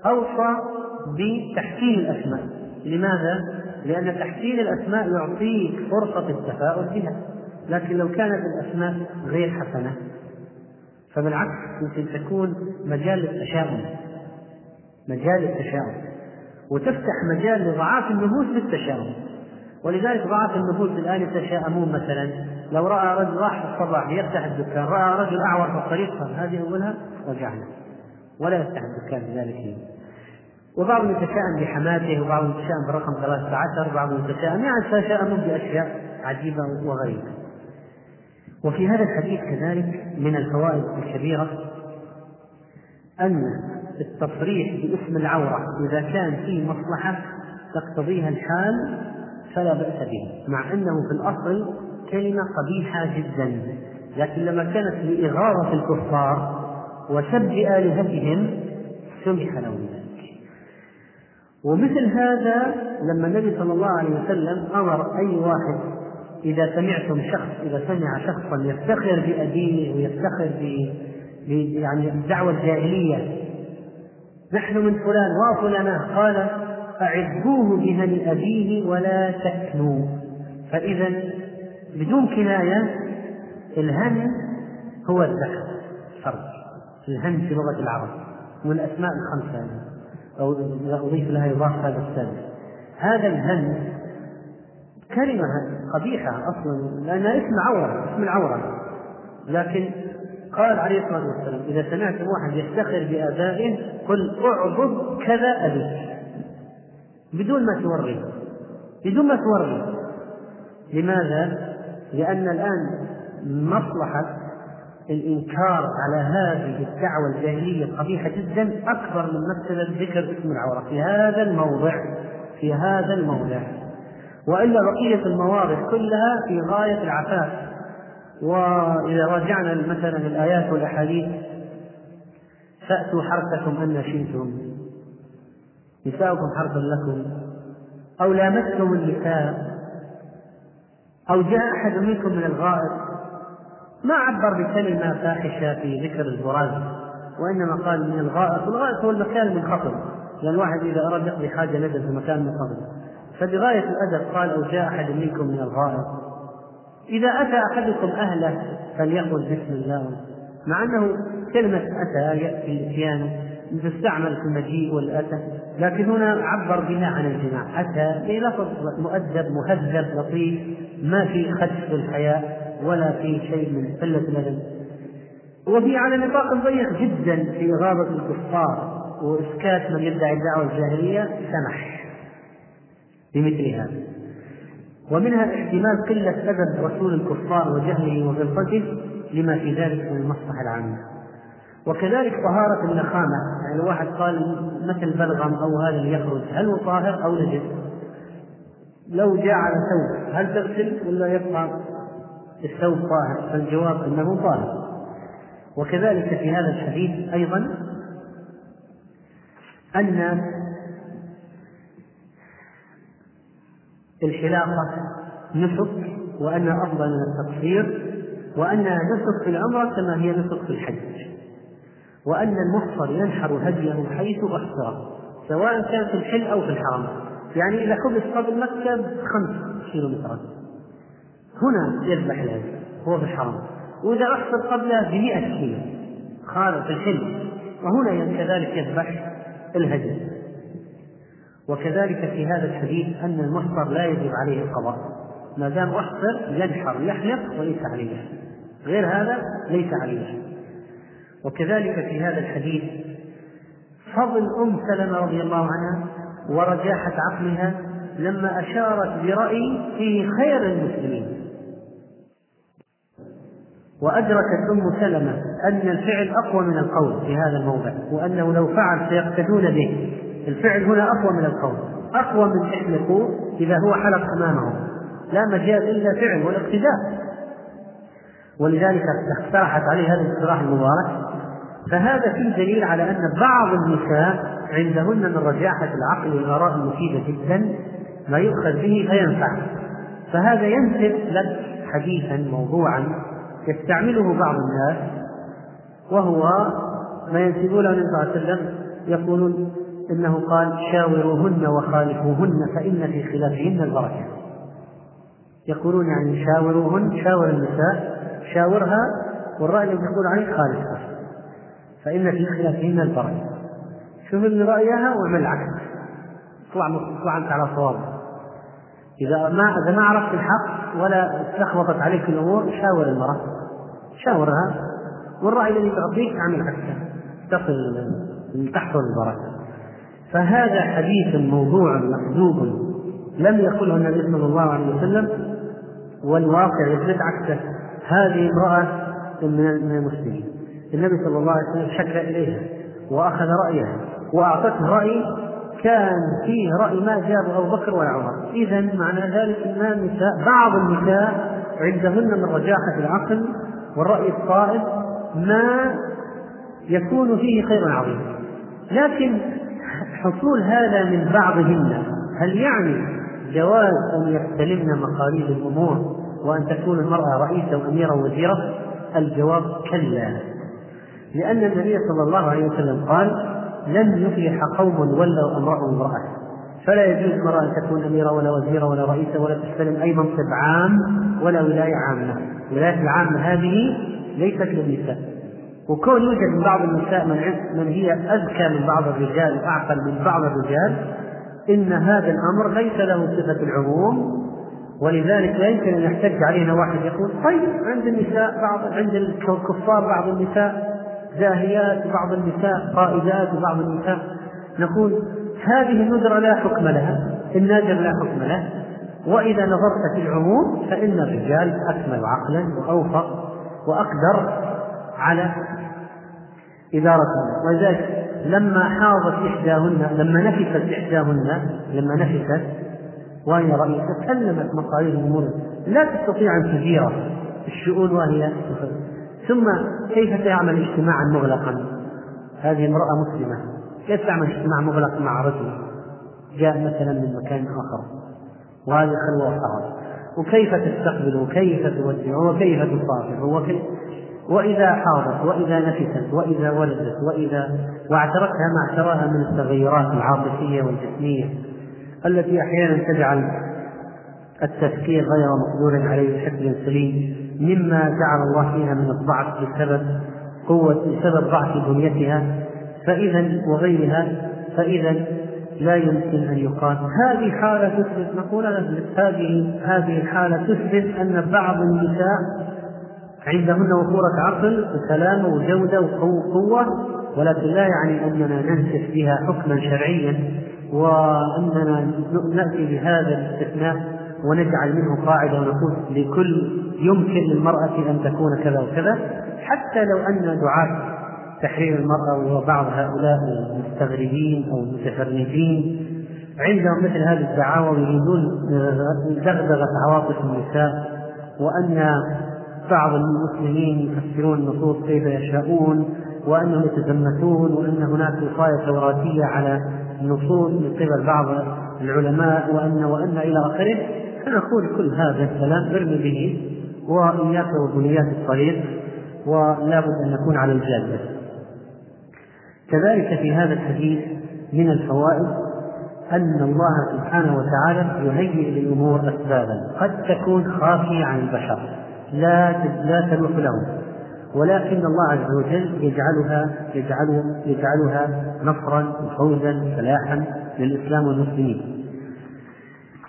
أوصى بتحسين الأسماء. لماذا؟ لأن تحسين الأسماء يعطيك فرصة التفاؤل بها. لكن لو كانت الأسماء غير حسنة فبالعكس يمكن تكون مجال للتشاؤم. مجال للتشاؤم. وتفتح مجال لضعاف النفوس بالتشاؤم. ولذلك ضعاف النفوس الآن يتشاءمون مثلا لو رأى رجل راح في الصباح يفتح الدكان رأى رجل أعور في الطريق هذه أولها رجعنا. ولا يفتح الدكان في ذلك اليوم وبعضهم يتشائم بحماته وبعضهم يتشائم برقم 13 وبعضهم يتشائم يعني يتشائمون بأشياء عجيبة وغريبة. وفي هذا الحديث كذلك من الفوائد الكبيرة أن التصريح باسم العورة إذا كان فيه مصلحة تقتضيها الحال فلا بأس به مع أنه في الأصل كلمة قبيحة جدا لكن لما كانت لإغاظة الكفار وسب آلهتهم سمح له ذلك ومثل هذا لما النبي صلى الله عليه وسلم أمر أي واحد إذا سمعتم شخص إذا سمع شخصا يفتخر بأبيه ويفتخر ب يعني الدعوة الجاهلية نحن من فلان وفلانة قال أعدوه بهن أبيه ولا تكنوا. فإذا بدون كناية الهن هو الذكر فرد الهن في لغة العرب من الأسماء الخمسة أو أضيف لها يضاف هذا السادس هذا الهن كلمة قبيحة أصلا لأنها اسم عورة اسم العورة. لكن قال عليه الصلاة والسلام إذا سمعتم واحد يفتخر بآبائه قل اعبد كذا أبيك بدون ما توري. بدون ما توري. لماذا؟ لأن الآن مصلحة الإنكار على هذه الدعوة الجاهلية القبيحة جدا أكبر من مسألة ذكر اسم العورة في هذا الموضع في هذا الموضع. وإلا بقية المواضع كلها في غاية العفاف. وإذا راجعنا مثلا الآيات والأحاديث فأتوا حرثكم أن شئتم. نساؤكم حرث لكم. أو لامستم النساء. أو جاء أحد منكم من الغائط ما عبر بكلمة فاحشة في ذكر البراز وإنما قال من الغائط والغائط هو المكان المنخفض لأن الواحد إذا أراد يقضي حاجة نزل في مكان منخفض فبغاية الأدب قال أو جاء أحد منكم من الغائط إذا أتى أحدكم أهله فليقل بسم الله مع أنه كلمة أتى يأتي الإتيان تستعمل في المجيء والأتى لكن هنا عبر بها عن الجماع أتى بلفظ مؤدب مهذب لطيف ما في خدش في الحياة ولا في شيء من قلة الأدب. وفي على نطاق ضيق جدا في إغاظة الكفار وإسكات من يدعي الدعوة الجاهلية سمح. بمثل هذا ومنها احتمال قلة أدب رسول الكفار وجهله وغلظته لما في ذلك من المصلحة العامة وكذلك طهارة النخامة يعني واحد قال مثل بلغم أو هذا اللي يخرج هل هو طاهر أو نجس؟ لو جاء على ثوب هل تغسل ولا يبقى الثوب طاهر؟ فالجواب أنه طاهر وكذلك في هذا الحديث أيضا أن الحلاقة نسك وأنها أفضل من التقصير وأنها نسك في العمرة كما هي نسك في الحج. وأن المحصر ينحر هديه حيث أحصر سواء كان في الحل أو في الحرم يعني إذا حبس قبل مكة بخمس كيلومترات. هنا يذبح الهدي هو في الحرم وإذا أحصر قبله بمئة كيلو خارج الحل. وهنا كذلك يذبح الهدي. وكذلك في هذا الحديث أن المحصر لا يجب عليه القضاء ما دام أحصر ينحر يحلق وليس عليه. غير هذا ليس عليه. وكذلك في هذا الحديث فضل أم سلمة رضي الله عنها ورجاحة عقلها لما أشارت برأي فيه خير المسلمين. وأدركت أم سلمة أن الفعل أقوى من القول في هذا الموضع وأنه لو فعل سيقتدون به. الفعل هنا أقوى من القول. أقوى من يحلقوا إذا هو حلق أمامهم لا مجال إلا فعل والاقتداء. ولذلك اقترحت عليه هذا الاقتراح المبارك. فهذا فيه دليل على أن بعض النساء عندهن من رجاحة العقل والآراء المفيدة جدا ما يؤخذ به فينفع. فهذا ينسب لك حديثا موضوعا يستعمله بعض الناس وهو ما ينسبونه النبي صلى الله عليه وسلم يقولون إنه قال شاوروهن وخالفوهن فإن في خلافهن البركة. يقولون يعني شاوروهن شاور النساء شاورها والرأي الذي يقول عليه خالفها. فإن في خلافهن البركة. شوف اللي رأيها واعمل العكس اطلع اطلع أنت على صواب. إذا ما إذا ما عرفت الحق ولا استخبطت عليك الأمور شاور المرأة. شاورها. والرأي الذي تعطيك اعمل عكسه. تصل تحصل البركة. فهذا حديث موضوع مكذوب لم يقله النبي صلى الله عليه وسلم والواقع يثبت عكسه. هذه امرأة من المسلمين. النبي صلى الله عليه وسلم شكى إليها وأخذ رأيها وأعطته رأي كان فيه رأي ما جاب أبو بكر ولا عمر. إذا معنى ذلك أن النساء بعض النساء عندهن من رجاحة العقل والرأي الصائب ما يكون فيه خير عظيم. لكن حصول هذا من بعضهن. هل يعني جواز أن يستلمن مقاليد الأمور وأن تكون المرأة رئيسة وأميرة وزيرة؟ الجواب كلا. لأن النبي صلى الله عليه وسلم قال لن يفلح قوم ولوا أمرهم امرأة فلا يجوز المرأة أن تكون أميرة ولا وزيرة ولا رئيسة ولا تستلم أي منصب عام ولا ولاية عامة. الولايات العامة هذه ليست للنساء. وكون يوجد من بعض النساء من, من هي أذكى من بعض الرجال وأعقل من بعض الرجال إن هذا الأمر ليس له صفة العموم ولذلك لا يمكن أن يحتج علينا واحد يقول طيب عند النساء بعض عند الكفار بعض النساء زاهيات وبعض النساء قائدات وبعض النساء نقول هذه الندرة لا حكم لها النادر لا حكم له وإذا نظرت في العموم فإن الرجال أكمل عقلا وأوفق وأقدر على إدارة ولذلك لما حاضت إحداهن لما نفست إحداهن لما نفست وهي رئيسة سلمت مقاليد الأمور. لا تستطيع أن تدير الشؤون وهي ثم كيف تعمل اجتماعا مغلقا؟ هذه امرأة مسلمة. كيف تعمل اجتماع مغلق مع رجل جاء مثلا من مكان آخر؟ وهذه خلوة وحرج وكيف تستقبل؟ وكيف تودع وكيف تصافح وكيف وإذا حاضت وإذا نفست وإذا ولدت وإذا واعترتها ما اعتراها من التغيرات العاطفية والجسمية التي أحيانا تجعل التفكير غير مقدور عليه بشكل سليم مما جعل الله فيها من الضعف بسبب قوة بسبب ضعف بنيتها فإذا وغيرها فإذا لا يمكن أن يقال هذه حالة تثبت نقول هذه هذه الحالة تثبت أن بعض النساء عندهن وفورة عقل وسلامة وجودة وقوة ولكن لا يعني أننا ننسف بها حكما شرعيا وأننا نأتي بهذا الاستثناء ونجعل منه قاعدة ونقول لكل يمكن للمرأة أن تكون كذا وكذا حتى لو أن دعاة تحرير المرأة وبعض هؤلاء المستغربين أو المتفرجين عندهم مثل هذه الدعاوى ويريدون دغدغة عواطف النساء وأن بعض المسلمين يفسرون النصوص كيف يشاءون وأنهم يتزمتون وأن هناك وصاية توراتية على النصوص من قبل بعض العلماء وأن وأن إلى آخره. فنقول كل هذا الكلام ارمي به وإياك وبنيات الطريق ولا بد أن نكون على الجادة. كذلك في هذا الحديث من الفوائد أن الله سبحانه وتعالى يهيئ للأمور أسبابا قد تكون خافية عن البشر. لا لا تلوح لهم ولكن الله عز وجل يجعلها يجعل يجعلها نصرا وفوزا وفلاحا للإسلام والمسلمين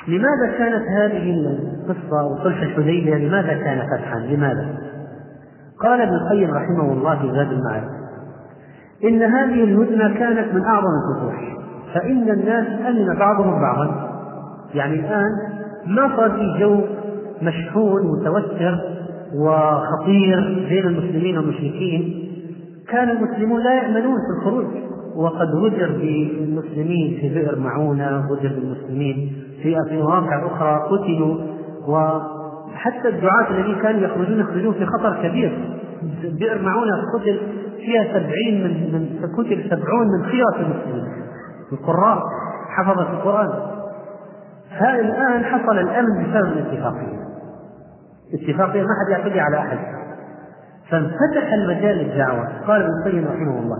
لماذا كانت هذه القصة وصلح الحديبية لماذا كان فتحا؟ لماذا؟ قال ابن القيم رحمه الله في زاد المعاد إن هذه الهدنة كانت من أعظم الفتوح فإن الناس أمن بعضهم بعضا يعني الآن ما صار في جو مشحون متوتر وخطير بين المسلمين والمشركين. كان المسلمون لا يأمنون في الخروج وقد غدر بالمسلمين في بئر معونة غدر بالمسلمين في مواقع أخرى قتلوا. وحتى الدعاة الذين كانوا يخرجون يخرجون في خطر كبير. بئر معونة قتل فيها سبعين من من قتل سبعون من خيرة المسلمين. القراء حفظت القرآن. الآن حصل الأمن بسبب الاتفاقية. اتفاقية ما حد يعتدي على أحد. فانفتح المجال للدعوة. قال ابن القيم رحمه الله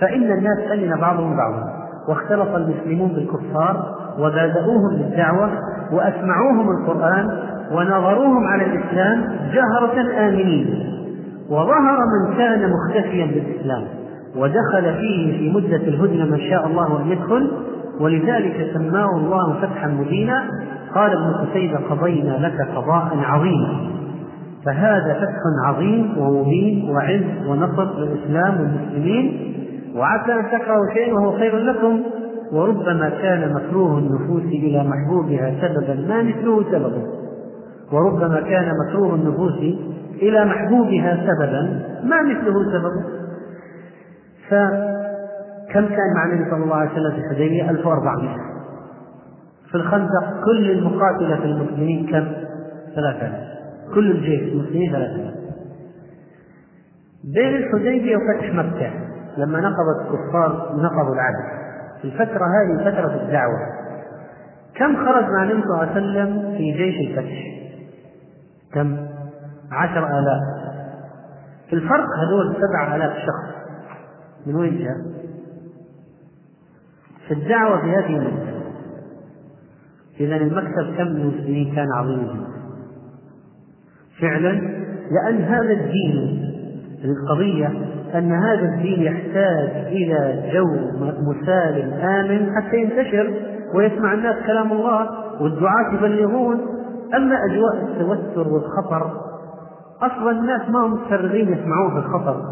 فإن الناس أمن بعضهم بعضا واختلط المسلمون بالكفار وبادؤوهم بالدعوة وأسمعوهم القرآن ونظروهم على الإسلام جهرة آمنين. وظهر من كان مختفيا بالإسلام ودخل فيه في مدة الهدنة ما شاء الله أن يدخل ولذلك سماه الله فتحا مبينا. قال ابن قتيبة قضينا لك قضاء عظيما فهذا فتح عظيم ومبين وعز ونصر للإسلام والمسلمين. وعسى أن تكرهوا شيئا وهو خير لكم. وربما كان مكروه النفوس إلى محبوبها سببا ما مثله سببه وربما كان مكروه النفوس إلى محبوبها سببا ما مثله سببه فكم كان مع النبي صلى الله عليه وسلم في الحديبية 1400 في الخندق كل المقاتلة في المسلمين كم؟ 3000 كل الجيش المسلمين 3000 بين الحديبية وفتح مكة لما نقضت الكفار نقضوا العدل في الفترة هذه فترة الدعوة كم خرج مع النبي صلى الله عليه وسلم في جيش الفتح؟ كم؟ عشر آلاف في الفرق هذول سبع آلاف شخص من وين جاء؟ الدعوة في هذه المدة إذا المكتب كم المسلمين كان عظيما فعلا لأن هذا الدين القضية أن هذا الدين يحتاج إلى جو مسالم آمن حتى ينتشر ويسمع الناس كلام الله والدعاة يبلغون. أما أجواء التوتر والخطر أصلا الناس ما هم متفرغين يسمعون في الخطر.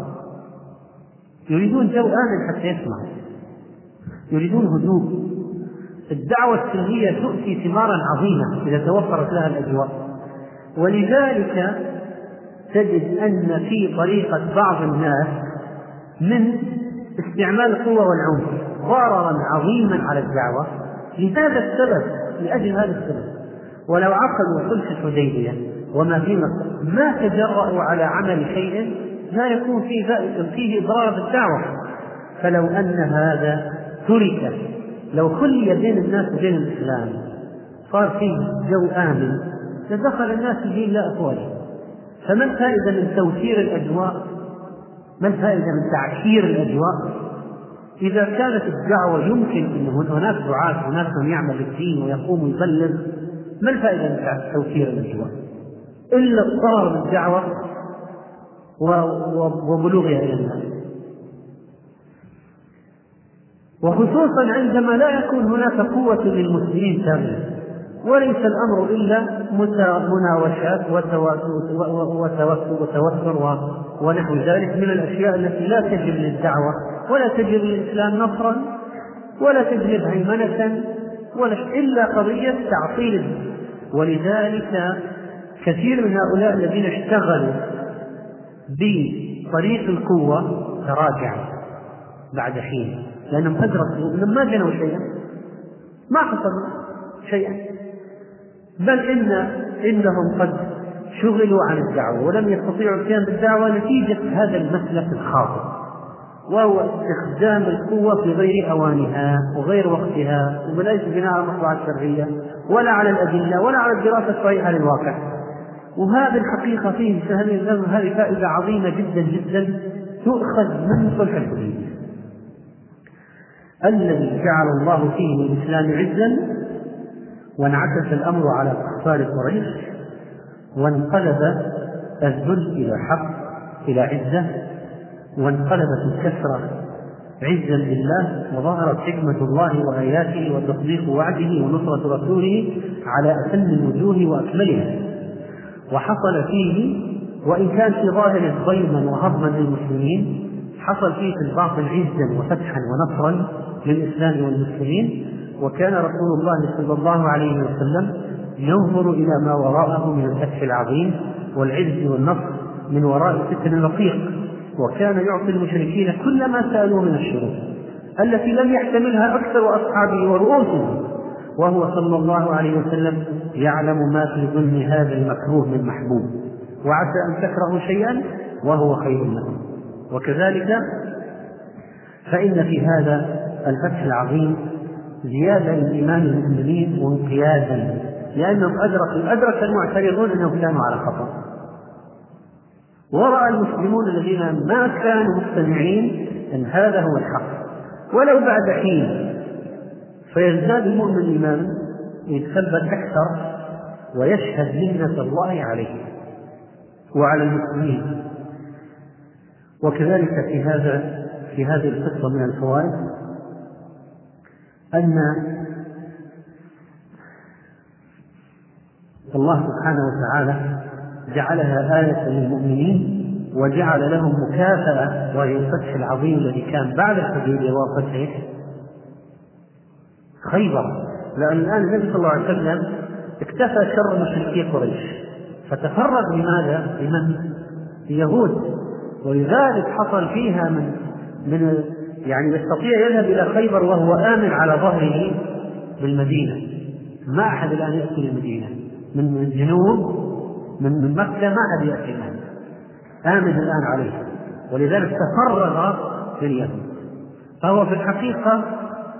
يريدون جو آمن حتى يسمعوا. يريدون هدوء. الدعوة السلمية تؤتي ثمارا عظيمة إذا توفرت لها الأجواء. ولذلك تجد أن في طريقة بعض الناس من استعمال القوة والعنف ضررا عظيما على الدعوة. لهذا السبب لأجل هذا السبب ولو عقدوا صلح الحديبية وما في ما تجرأوا على عمل شيء لا يكون فيه فيه إضرار بالدعوة. فلو أن هذا ترك لو خلي بين الناس وبين الإسلام صار فيه جو آمن لدخل الناس في دين لا أفواجه فما الفائدة من توفير الأجواء؟ ما الفائدة من تعكير الأجواء؟ إذا كانت الدعوة يمكن أن هناك دعاة هناك من يعمل الدين ويقوم يبلغ ما الفائدة من توفير الأجواء؟ إلا الضرر بالدعوة وبلوغها إلى الناس وخصوصا عندما لا يكون هناك قوة للمسلمين كاملة. وليس الأمر إلا مناوشات وتوتر ونحو ذلك من الأشياء التي لا تجب للدعوة ولا تجب للإسلام نصرا ولا تجلب هيمنة ولا إلا قضية تعطيل ولذلك كثير من هؤلاء الذين اشتغلوا بطريق القوة تراجعوا بعد حين. لأنهم أدركوا أنهم ما جنوا شيئا. ما حصلوا شيئا. بل إن إنهم قد شغلوا عن الدعوة ولم يستطيعوا القيام بالدعوة نتيجة هذا المسلك الخاطئ وهو استخدام القوة في غير أوانها وغير وقتها وليس بناء على المصلحة الشرعية ولا على الأدلة ولا على الدراسة الصحيحة للواقع. وهذه الحقيقة فيه هذه فائدة عظيمة جدا جدا تؤخذ من صلح الحديبية الذي جعل الله فيه للإسلام عزا وانعكس الأمر على كفار قريش وانقلب الذل إلى حق إلى عزة وانقلبت الكسرة عزا لله وظهرت حكمة الله وآياته وتصديق وعده ونصرة رسوله على أتم الوجوه وأكملها. وحصل فيه وإن كان في ظاهره ضيما وهضما للمسلمين حصل فيه في الباطن عزا وفتحا ونصرا للإسلام والمسلمين وكان رسول الله صلى الله عليه وسلم ينظر إلى ما وراءه من الفتح العظيم والعز والنصر من وراء الفتن الرقيق وكان يعطي المشركين كل ما سألوه من الشروط التي لم يحتملها أكثر أصحابه ورؤوسهم وهو صلى الله عليه وسلم يعلم ما في ظلم هذا المكروه من محبوب وعسى أن تكرهوا شيئا وهو خير لكم. وكذلك فإن في هذا الفتح العظيم زيادة لإيمان المؤمنين وانقيادا لأنهم أدركوا أدرك المعترضون أنهم كانوا على خطأ. ورأى المسلمون الذين ما كانوا مستمعين أن هذا هو الحق. ولو بعد حين فيزداد المؤمن إيمانا يتثبت أكثر ويشهد منة الله عليه وعلى المسلمين. وكذلك في هذا في هذه القصة من الفوائد أن الله سبحانه وتعالى جعلها آية للمؤمنين وجعل لهم مكافأة وهي الفتح العظيم الذي كان بعد الحديبية وفتح خيبر لأن الآن النبي صلى الله عليه وسلم اكتفى شر مشركي قريش فتفرغ لماذا؟ لمن؟ اليهود ولذلك حصل فيها من من يعني يستطيع يذهب إلى خيبر وهو آمن على ظهره بالمدينة. ما أحد الآن يأتي للمدينة. من الجنوب من من مكة ما أحد يأتي الآن. آمن الآن عليه. ولذلك تفرغ لليهود فهو في الحقيقة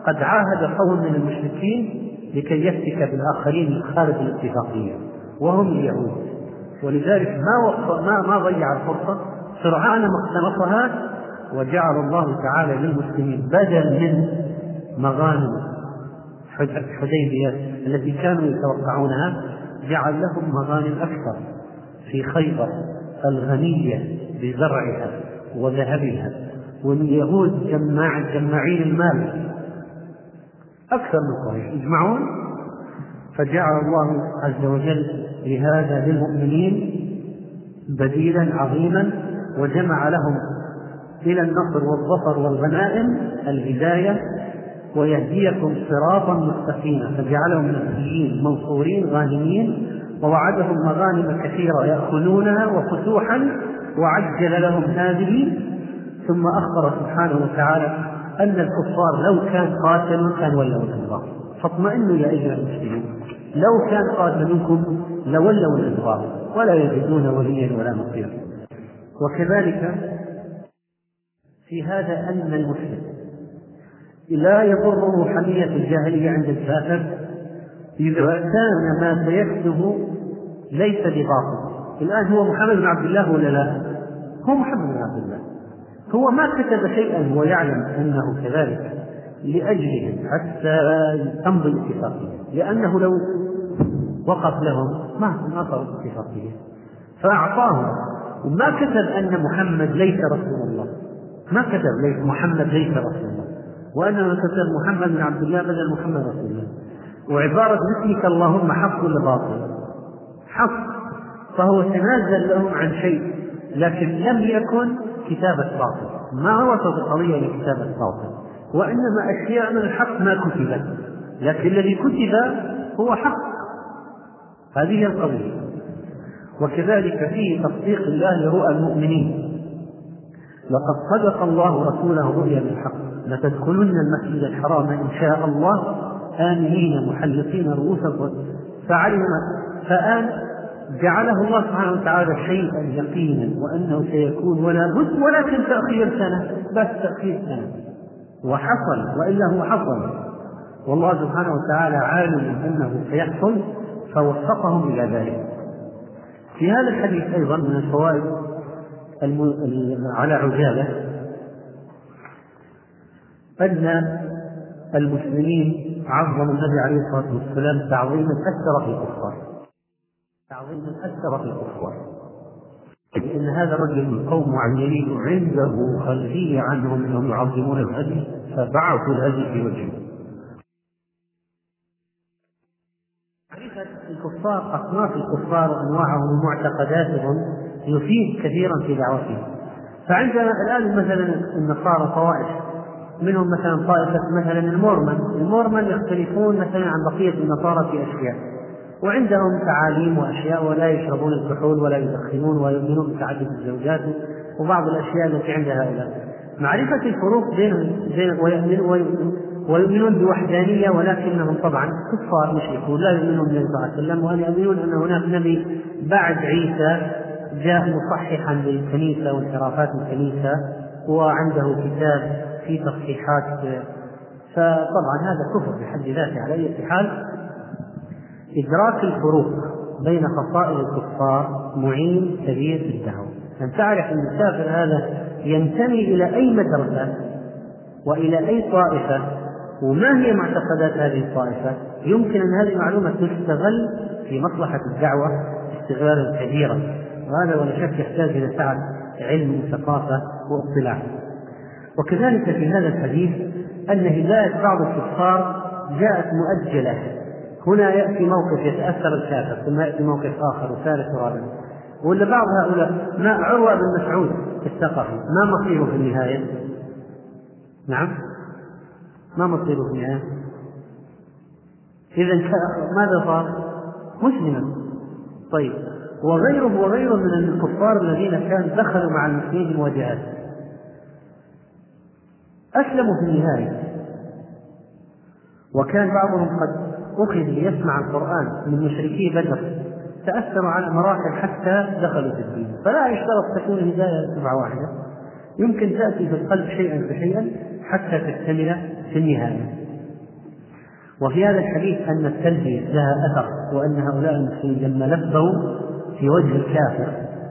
قد عاهد قوم من المشركين لكي يفتك بالآخرين خارج الاتفاقية. وهم اليهود. ولذلك ما ما ما ضيع الفرصة. سرعان ما اقتنصها وجعل الله تعالى للمسلمين بدل من مغانم حديبية التي كانوا يتوقعونها جعل لهم مغانم أكثر في خيبر الغنية بزرعها وذهبها واليهود جماع جماعين المال. أكثر من قريش. يجمعون؟ فجعل الله عز وجل لهذا للمؤمنين بديلا عظيما وجمع لهم إلى النصر والظفر والغنائم الهداية ويهديكم صراطا مستقيما. فجعلهم نبيين منصورين غانمين ووعدهم مغانم كثيرة يأخذونها وفتوحا وعجل لهم هذه ثم أخبر سبحانه وتعالى أن الكفار لو كان قاتلوا كان ولوا الأدبار فاطمئنوا يا أيها المسلمون لو كان قاتلوكم لولوا الأدبار ولا يجدون وليا ولا نصيرا. وكذلك في هذا أن المسلم لا يضره حمية الجاهلية عند الكافر إذا كان ما سيكتب ليس بباطل. الآن هو محمد بن عبد الله ولا لا؟ هو محمد بن عبد الله. هو ما كتب شيئا هو يعلم أنه كذلك لأجلهم حتى تمضي الاتفاقية لأنه لو وقف لهم ما صار الاتفاقية فأعطاهم. وما كتب أن محمد ليس رسول الله. ما كتب ليس محمد ليس رسول الله. وأنه كتب محمد بن عبد الله بدل محمد رسول الله. وعبارة باسمك اللهم حق ولا باطل؟ حق. فهو تنازل لهم عن شيء لكن لم يكن كتابة باطل. ما وصف القضية لكتابة باطل؟ وإنما أشياء من الحق ما كتبت. لكن الذي كتب هو حق. هذه القضية. وكذلك فيه تصديق الله لرؤى المؤمنين. لقد صدق الله رسوله رؤيا بالحق. لتدخلن المسجد الحرام إن شاء الله آمنين محلقين رؤوسكم فعلم فآن جعله الله سبحانه وتعالى شيئا يقينا وأنه سيكون ولا بد ولكن تأخير سنة بس تأخير سنة. وحصل وإلا هو حصل. والله سبحانه وتعالى عالم أنه سيحصل فوفقهم إلى ذلك. في هذا الحديث أيضا من الفوائد على عجالة أن المسلمين عظموا النبي عليه الصلاة والسلام تعظيما أثر في الكفار. تعظيما أثر في الكفار. إن هذا الرجل من قوم معينين عنده خلفية عنهم أنهم يعظمون الهدي فبعثوا الهدي في وجهه. معرفة الكفار أصناف الكفار وأنواعهم ومعتقداتهم يفيد كثيرا في دعوتهم فعندنا الآن مثلا النصارى طوائف منهم مثلا طائفة مثلا المورمن. المورمن يختلفون مثلا عن بقية النصارى في أشياء وعندهم تعاليم وأشياء ولا يشربون الكحول ولا يدخنون ويؤمنون بتعدد الزوجات وبعض الأشياء التي عند هؤلاء. معرفة الفروق بين بين ويؤمنون بوحدانية ولكنهم طبعا كفار مشركون لا يؤمنون بالنبي صلى الله عليه وسلم ويؤمنون أن هناك نبي بعد عيسى جاء مصححا للكنيسة وانحرافات الكنيسة وعنده كتاب فيه تصحيحات. فطبعا هذا كفر بحد ذاته على أي حال. إدراك الفروق بين فصائل الكفار معين كبير في الدعوة أن تعرف أن الكافر هذا ينتمي إلى أي مدرسة وإلى أي طائفة وما هي معتقدات هذه الطائفة؟ يمكن أن هذه المعلومة تستغل في مصلحة الدعوة استغلالا كبيرا. وهذا ولا شك يحتاج إلى سعة علم وثقافة واطلاع وكذلك في هذا الحديث أن هداية بعض الكفار جاءت مؤجلة هنا يأتي موقف يتأثر الكافر ثم يأتي موقف آخر وثالث ورابع ولا بعض هؤلاء ما عروة بن مسعود الثقفي ما مصيره في النهاية؟ نعم ما مصيره في النهاية؟ إذا ماذا صار؟ مسلما طيب وغيره وغيره من الكفار الذين كان دخلوا مع المسلمين في المواجهات أسلموا في النهاية. وكان بعضهم قد أخذ ليسمع القرآن من مشركي بدر. تأثروا على مراحل حتى دخلوا في الدين. فلا يشترط تكون الهداية دفعة واحدة. يمكن تأتي في القلب شيئا فشيئا حتى تكتمل في النهاية. وفي هذا الحديث أن التلبية لها أثر وأن هؤلاء المسلمين لما لبوا في وجه الكافر.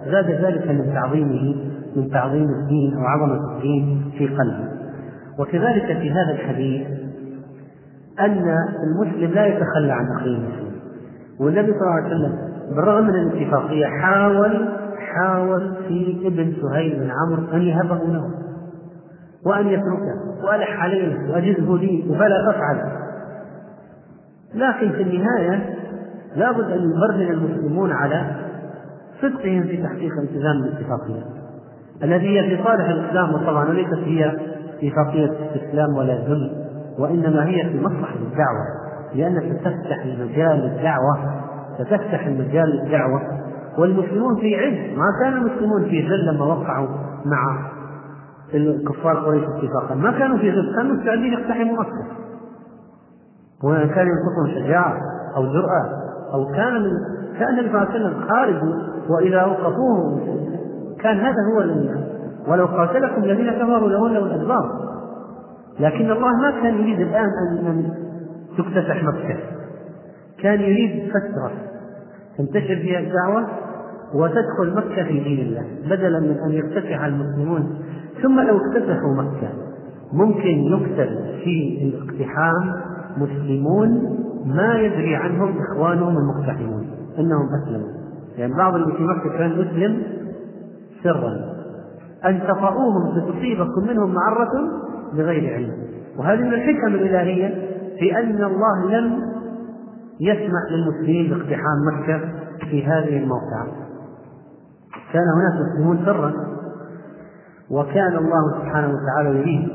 زاد ذلك من تعظيمه من تعظيم الدين أو عظمة الدين في قلبه. وكذلك في هذا الحديث أن المسلم لا يتخلى عن أخيه. المسلم والنبي صلى الله عليه وسلم بالرغم من الاتفاقية حاول حاول في ابن سهيل بن عمرو أن يهبه له وأن يتركه وألح عليه وأجزه لي وفلا تفعل لكن في النهاية لابد أن يبرهن المسلمون على صدقهم في تحقيق التزام الاتفاقية التي هي في صالح الإسلام وطبعا وليست هي اتفاقية استسلام ولا ذل وإنما هي في مصلحة الدعوة. لأنك ستفتح المجال للدعوة ستفتح المجال للدعوة. والمسلمون في عز ما كان المسلمون في ذل لما وقعوا مع الكفار قريش اتفاقا. ما كانوا في ذل كانوا مستعدين يقتحموا مكة وكان ينقصهم شجاعة أو جرأة أو كان من كان النبي صلى الله عليه وسلم خارج وإذا أوقفوه كان هذا هو ولو قاتلكم الذين كفروا لولوا الأدبار لكن الله ما كان يريد الآن أن تكتسح مكة. كان يريد فترة تنتشر فيها الدعوة وتدخل مكة في دين الله بدلا من أن يفتتح المسلمون. ثم لو افتتحوا مكة ممكن يكتب في الاقتحام مسلمون ما يدري عنهم إخوانهم المقتحمون. أنهم أسلموا. يعني بعض اللي في مكة كان يسلم سرا. أن تطؤوهم فتصيبكم منهم معرة بغير علم. وهذه من الحكم الإلهية في أن الله لم يسمح للمسلمين باقتحام مكة في هذه الموقعة. كان هناك مسلمون سرا. وكان الله سبحانه وتعالى يريد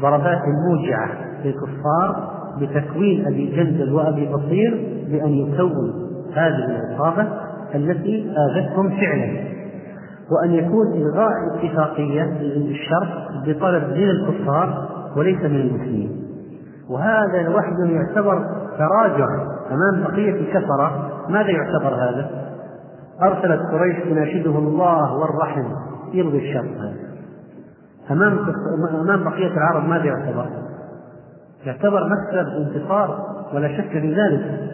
ضربات موجعة للكفار بتكوين أبي جندل وأبي بصير بأن يكون هذه العصابة التي آذتهم فعلا وأن يكون إلغاء الاتفاقية بالشرط بطلب من الكفار وليس من المسلمين وهذا لوحده يعتبر تراجع أمام بقية الكفرة ماذا يعتبر هذا؟ أرسلت قريش تناشده الله والرحم يلغي الشرط هذا أمام أمام بقية العرب ماذا يعتبر؟ يعتبر مكسب انتصار ولا شك في ذلك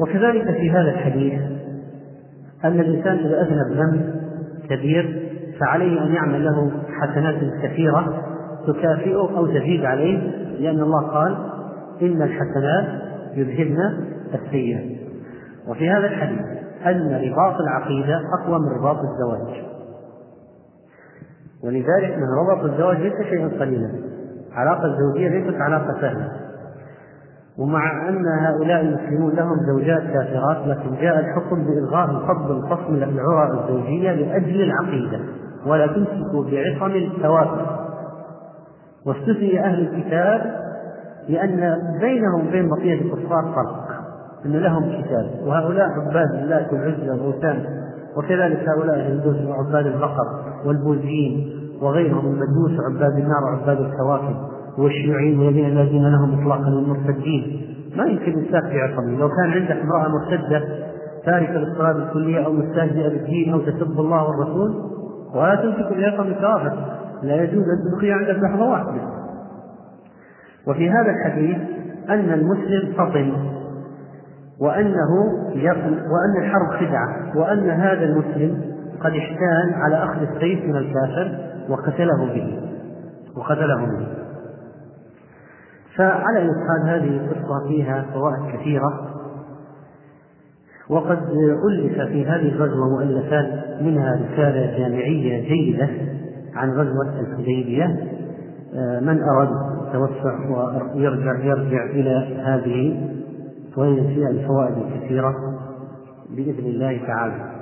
وكذلك في هذا الحديث أن الإنسان إذا أذنب ذنب كبير فعليه أن يعمل له حسنات كثيرة تكافئه أو تزيد عليه لأن الله قال إن الحسنات يذهبن السيئات وفي هذا الحديث أن رباط العقيدة أقوى من رباط الزواج. ولذلك من رباط الزواج ليس شيئا قليلا. العلاقة الزوجية ليست علاقة سهلة. ومع أن هؤلاء المسلمون لهم زوجات كافرات لكن جاء الحكم بإلغاء الفضل الفصل العرى الزوجية لأجل العقيدة ولا تمسكوا بعصم الكوافر واستثني أهل الكتاب لأن بينهم وبين بقية الكفار فرق أن لهم كتاب. وهؤلاء عباد اللات والعزى والأوثان وكذلك هؤلاء الهندوس وعباد البقر والبوذيين وغيرهم المجوس عباد النار وعباد الكواكب. والشيوعيين والذين الذين لهم اطلاقا المرتدين ما يمكن يمساك بعصمه لو كان عندك امرأة مرتدة تاركة للصلاة بالكليه أو مستهزئة بالدين أو تسب الله والرسول ولا تمسك بعصم الكافر لا يجوز أن تبقي عندك لحظة واحدة. وفي هذا الحديث أن المسلم فطن وأنه وأن الحرب خدعة وأن هذا المسلم قد احتال على أخذ السيف من الكافر وقتله به. وقتله به. فعلى أي حال هذه القصة فيها فوائد كثيرة وقد ألف في هذه الغزوة مؤلفات منها رسالة جامعية جيدة عن غزوة الحديبية من أراد التوسع ويرجع يرجع إلى هذه وهي فيها الفوائد الكثيرة بإذن الله تعالى.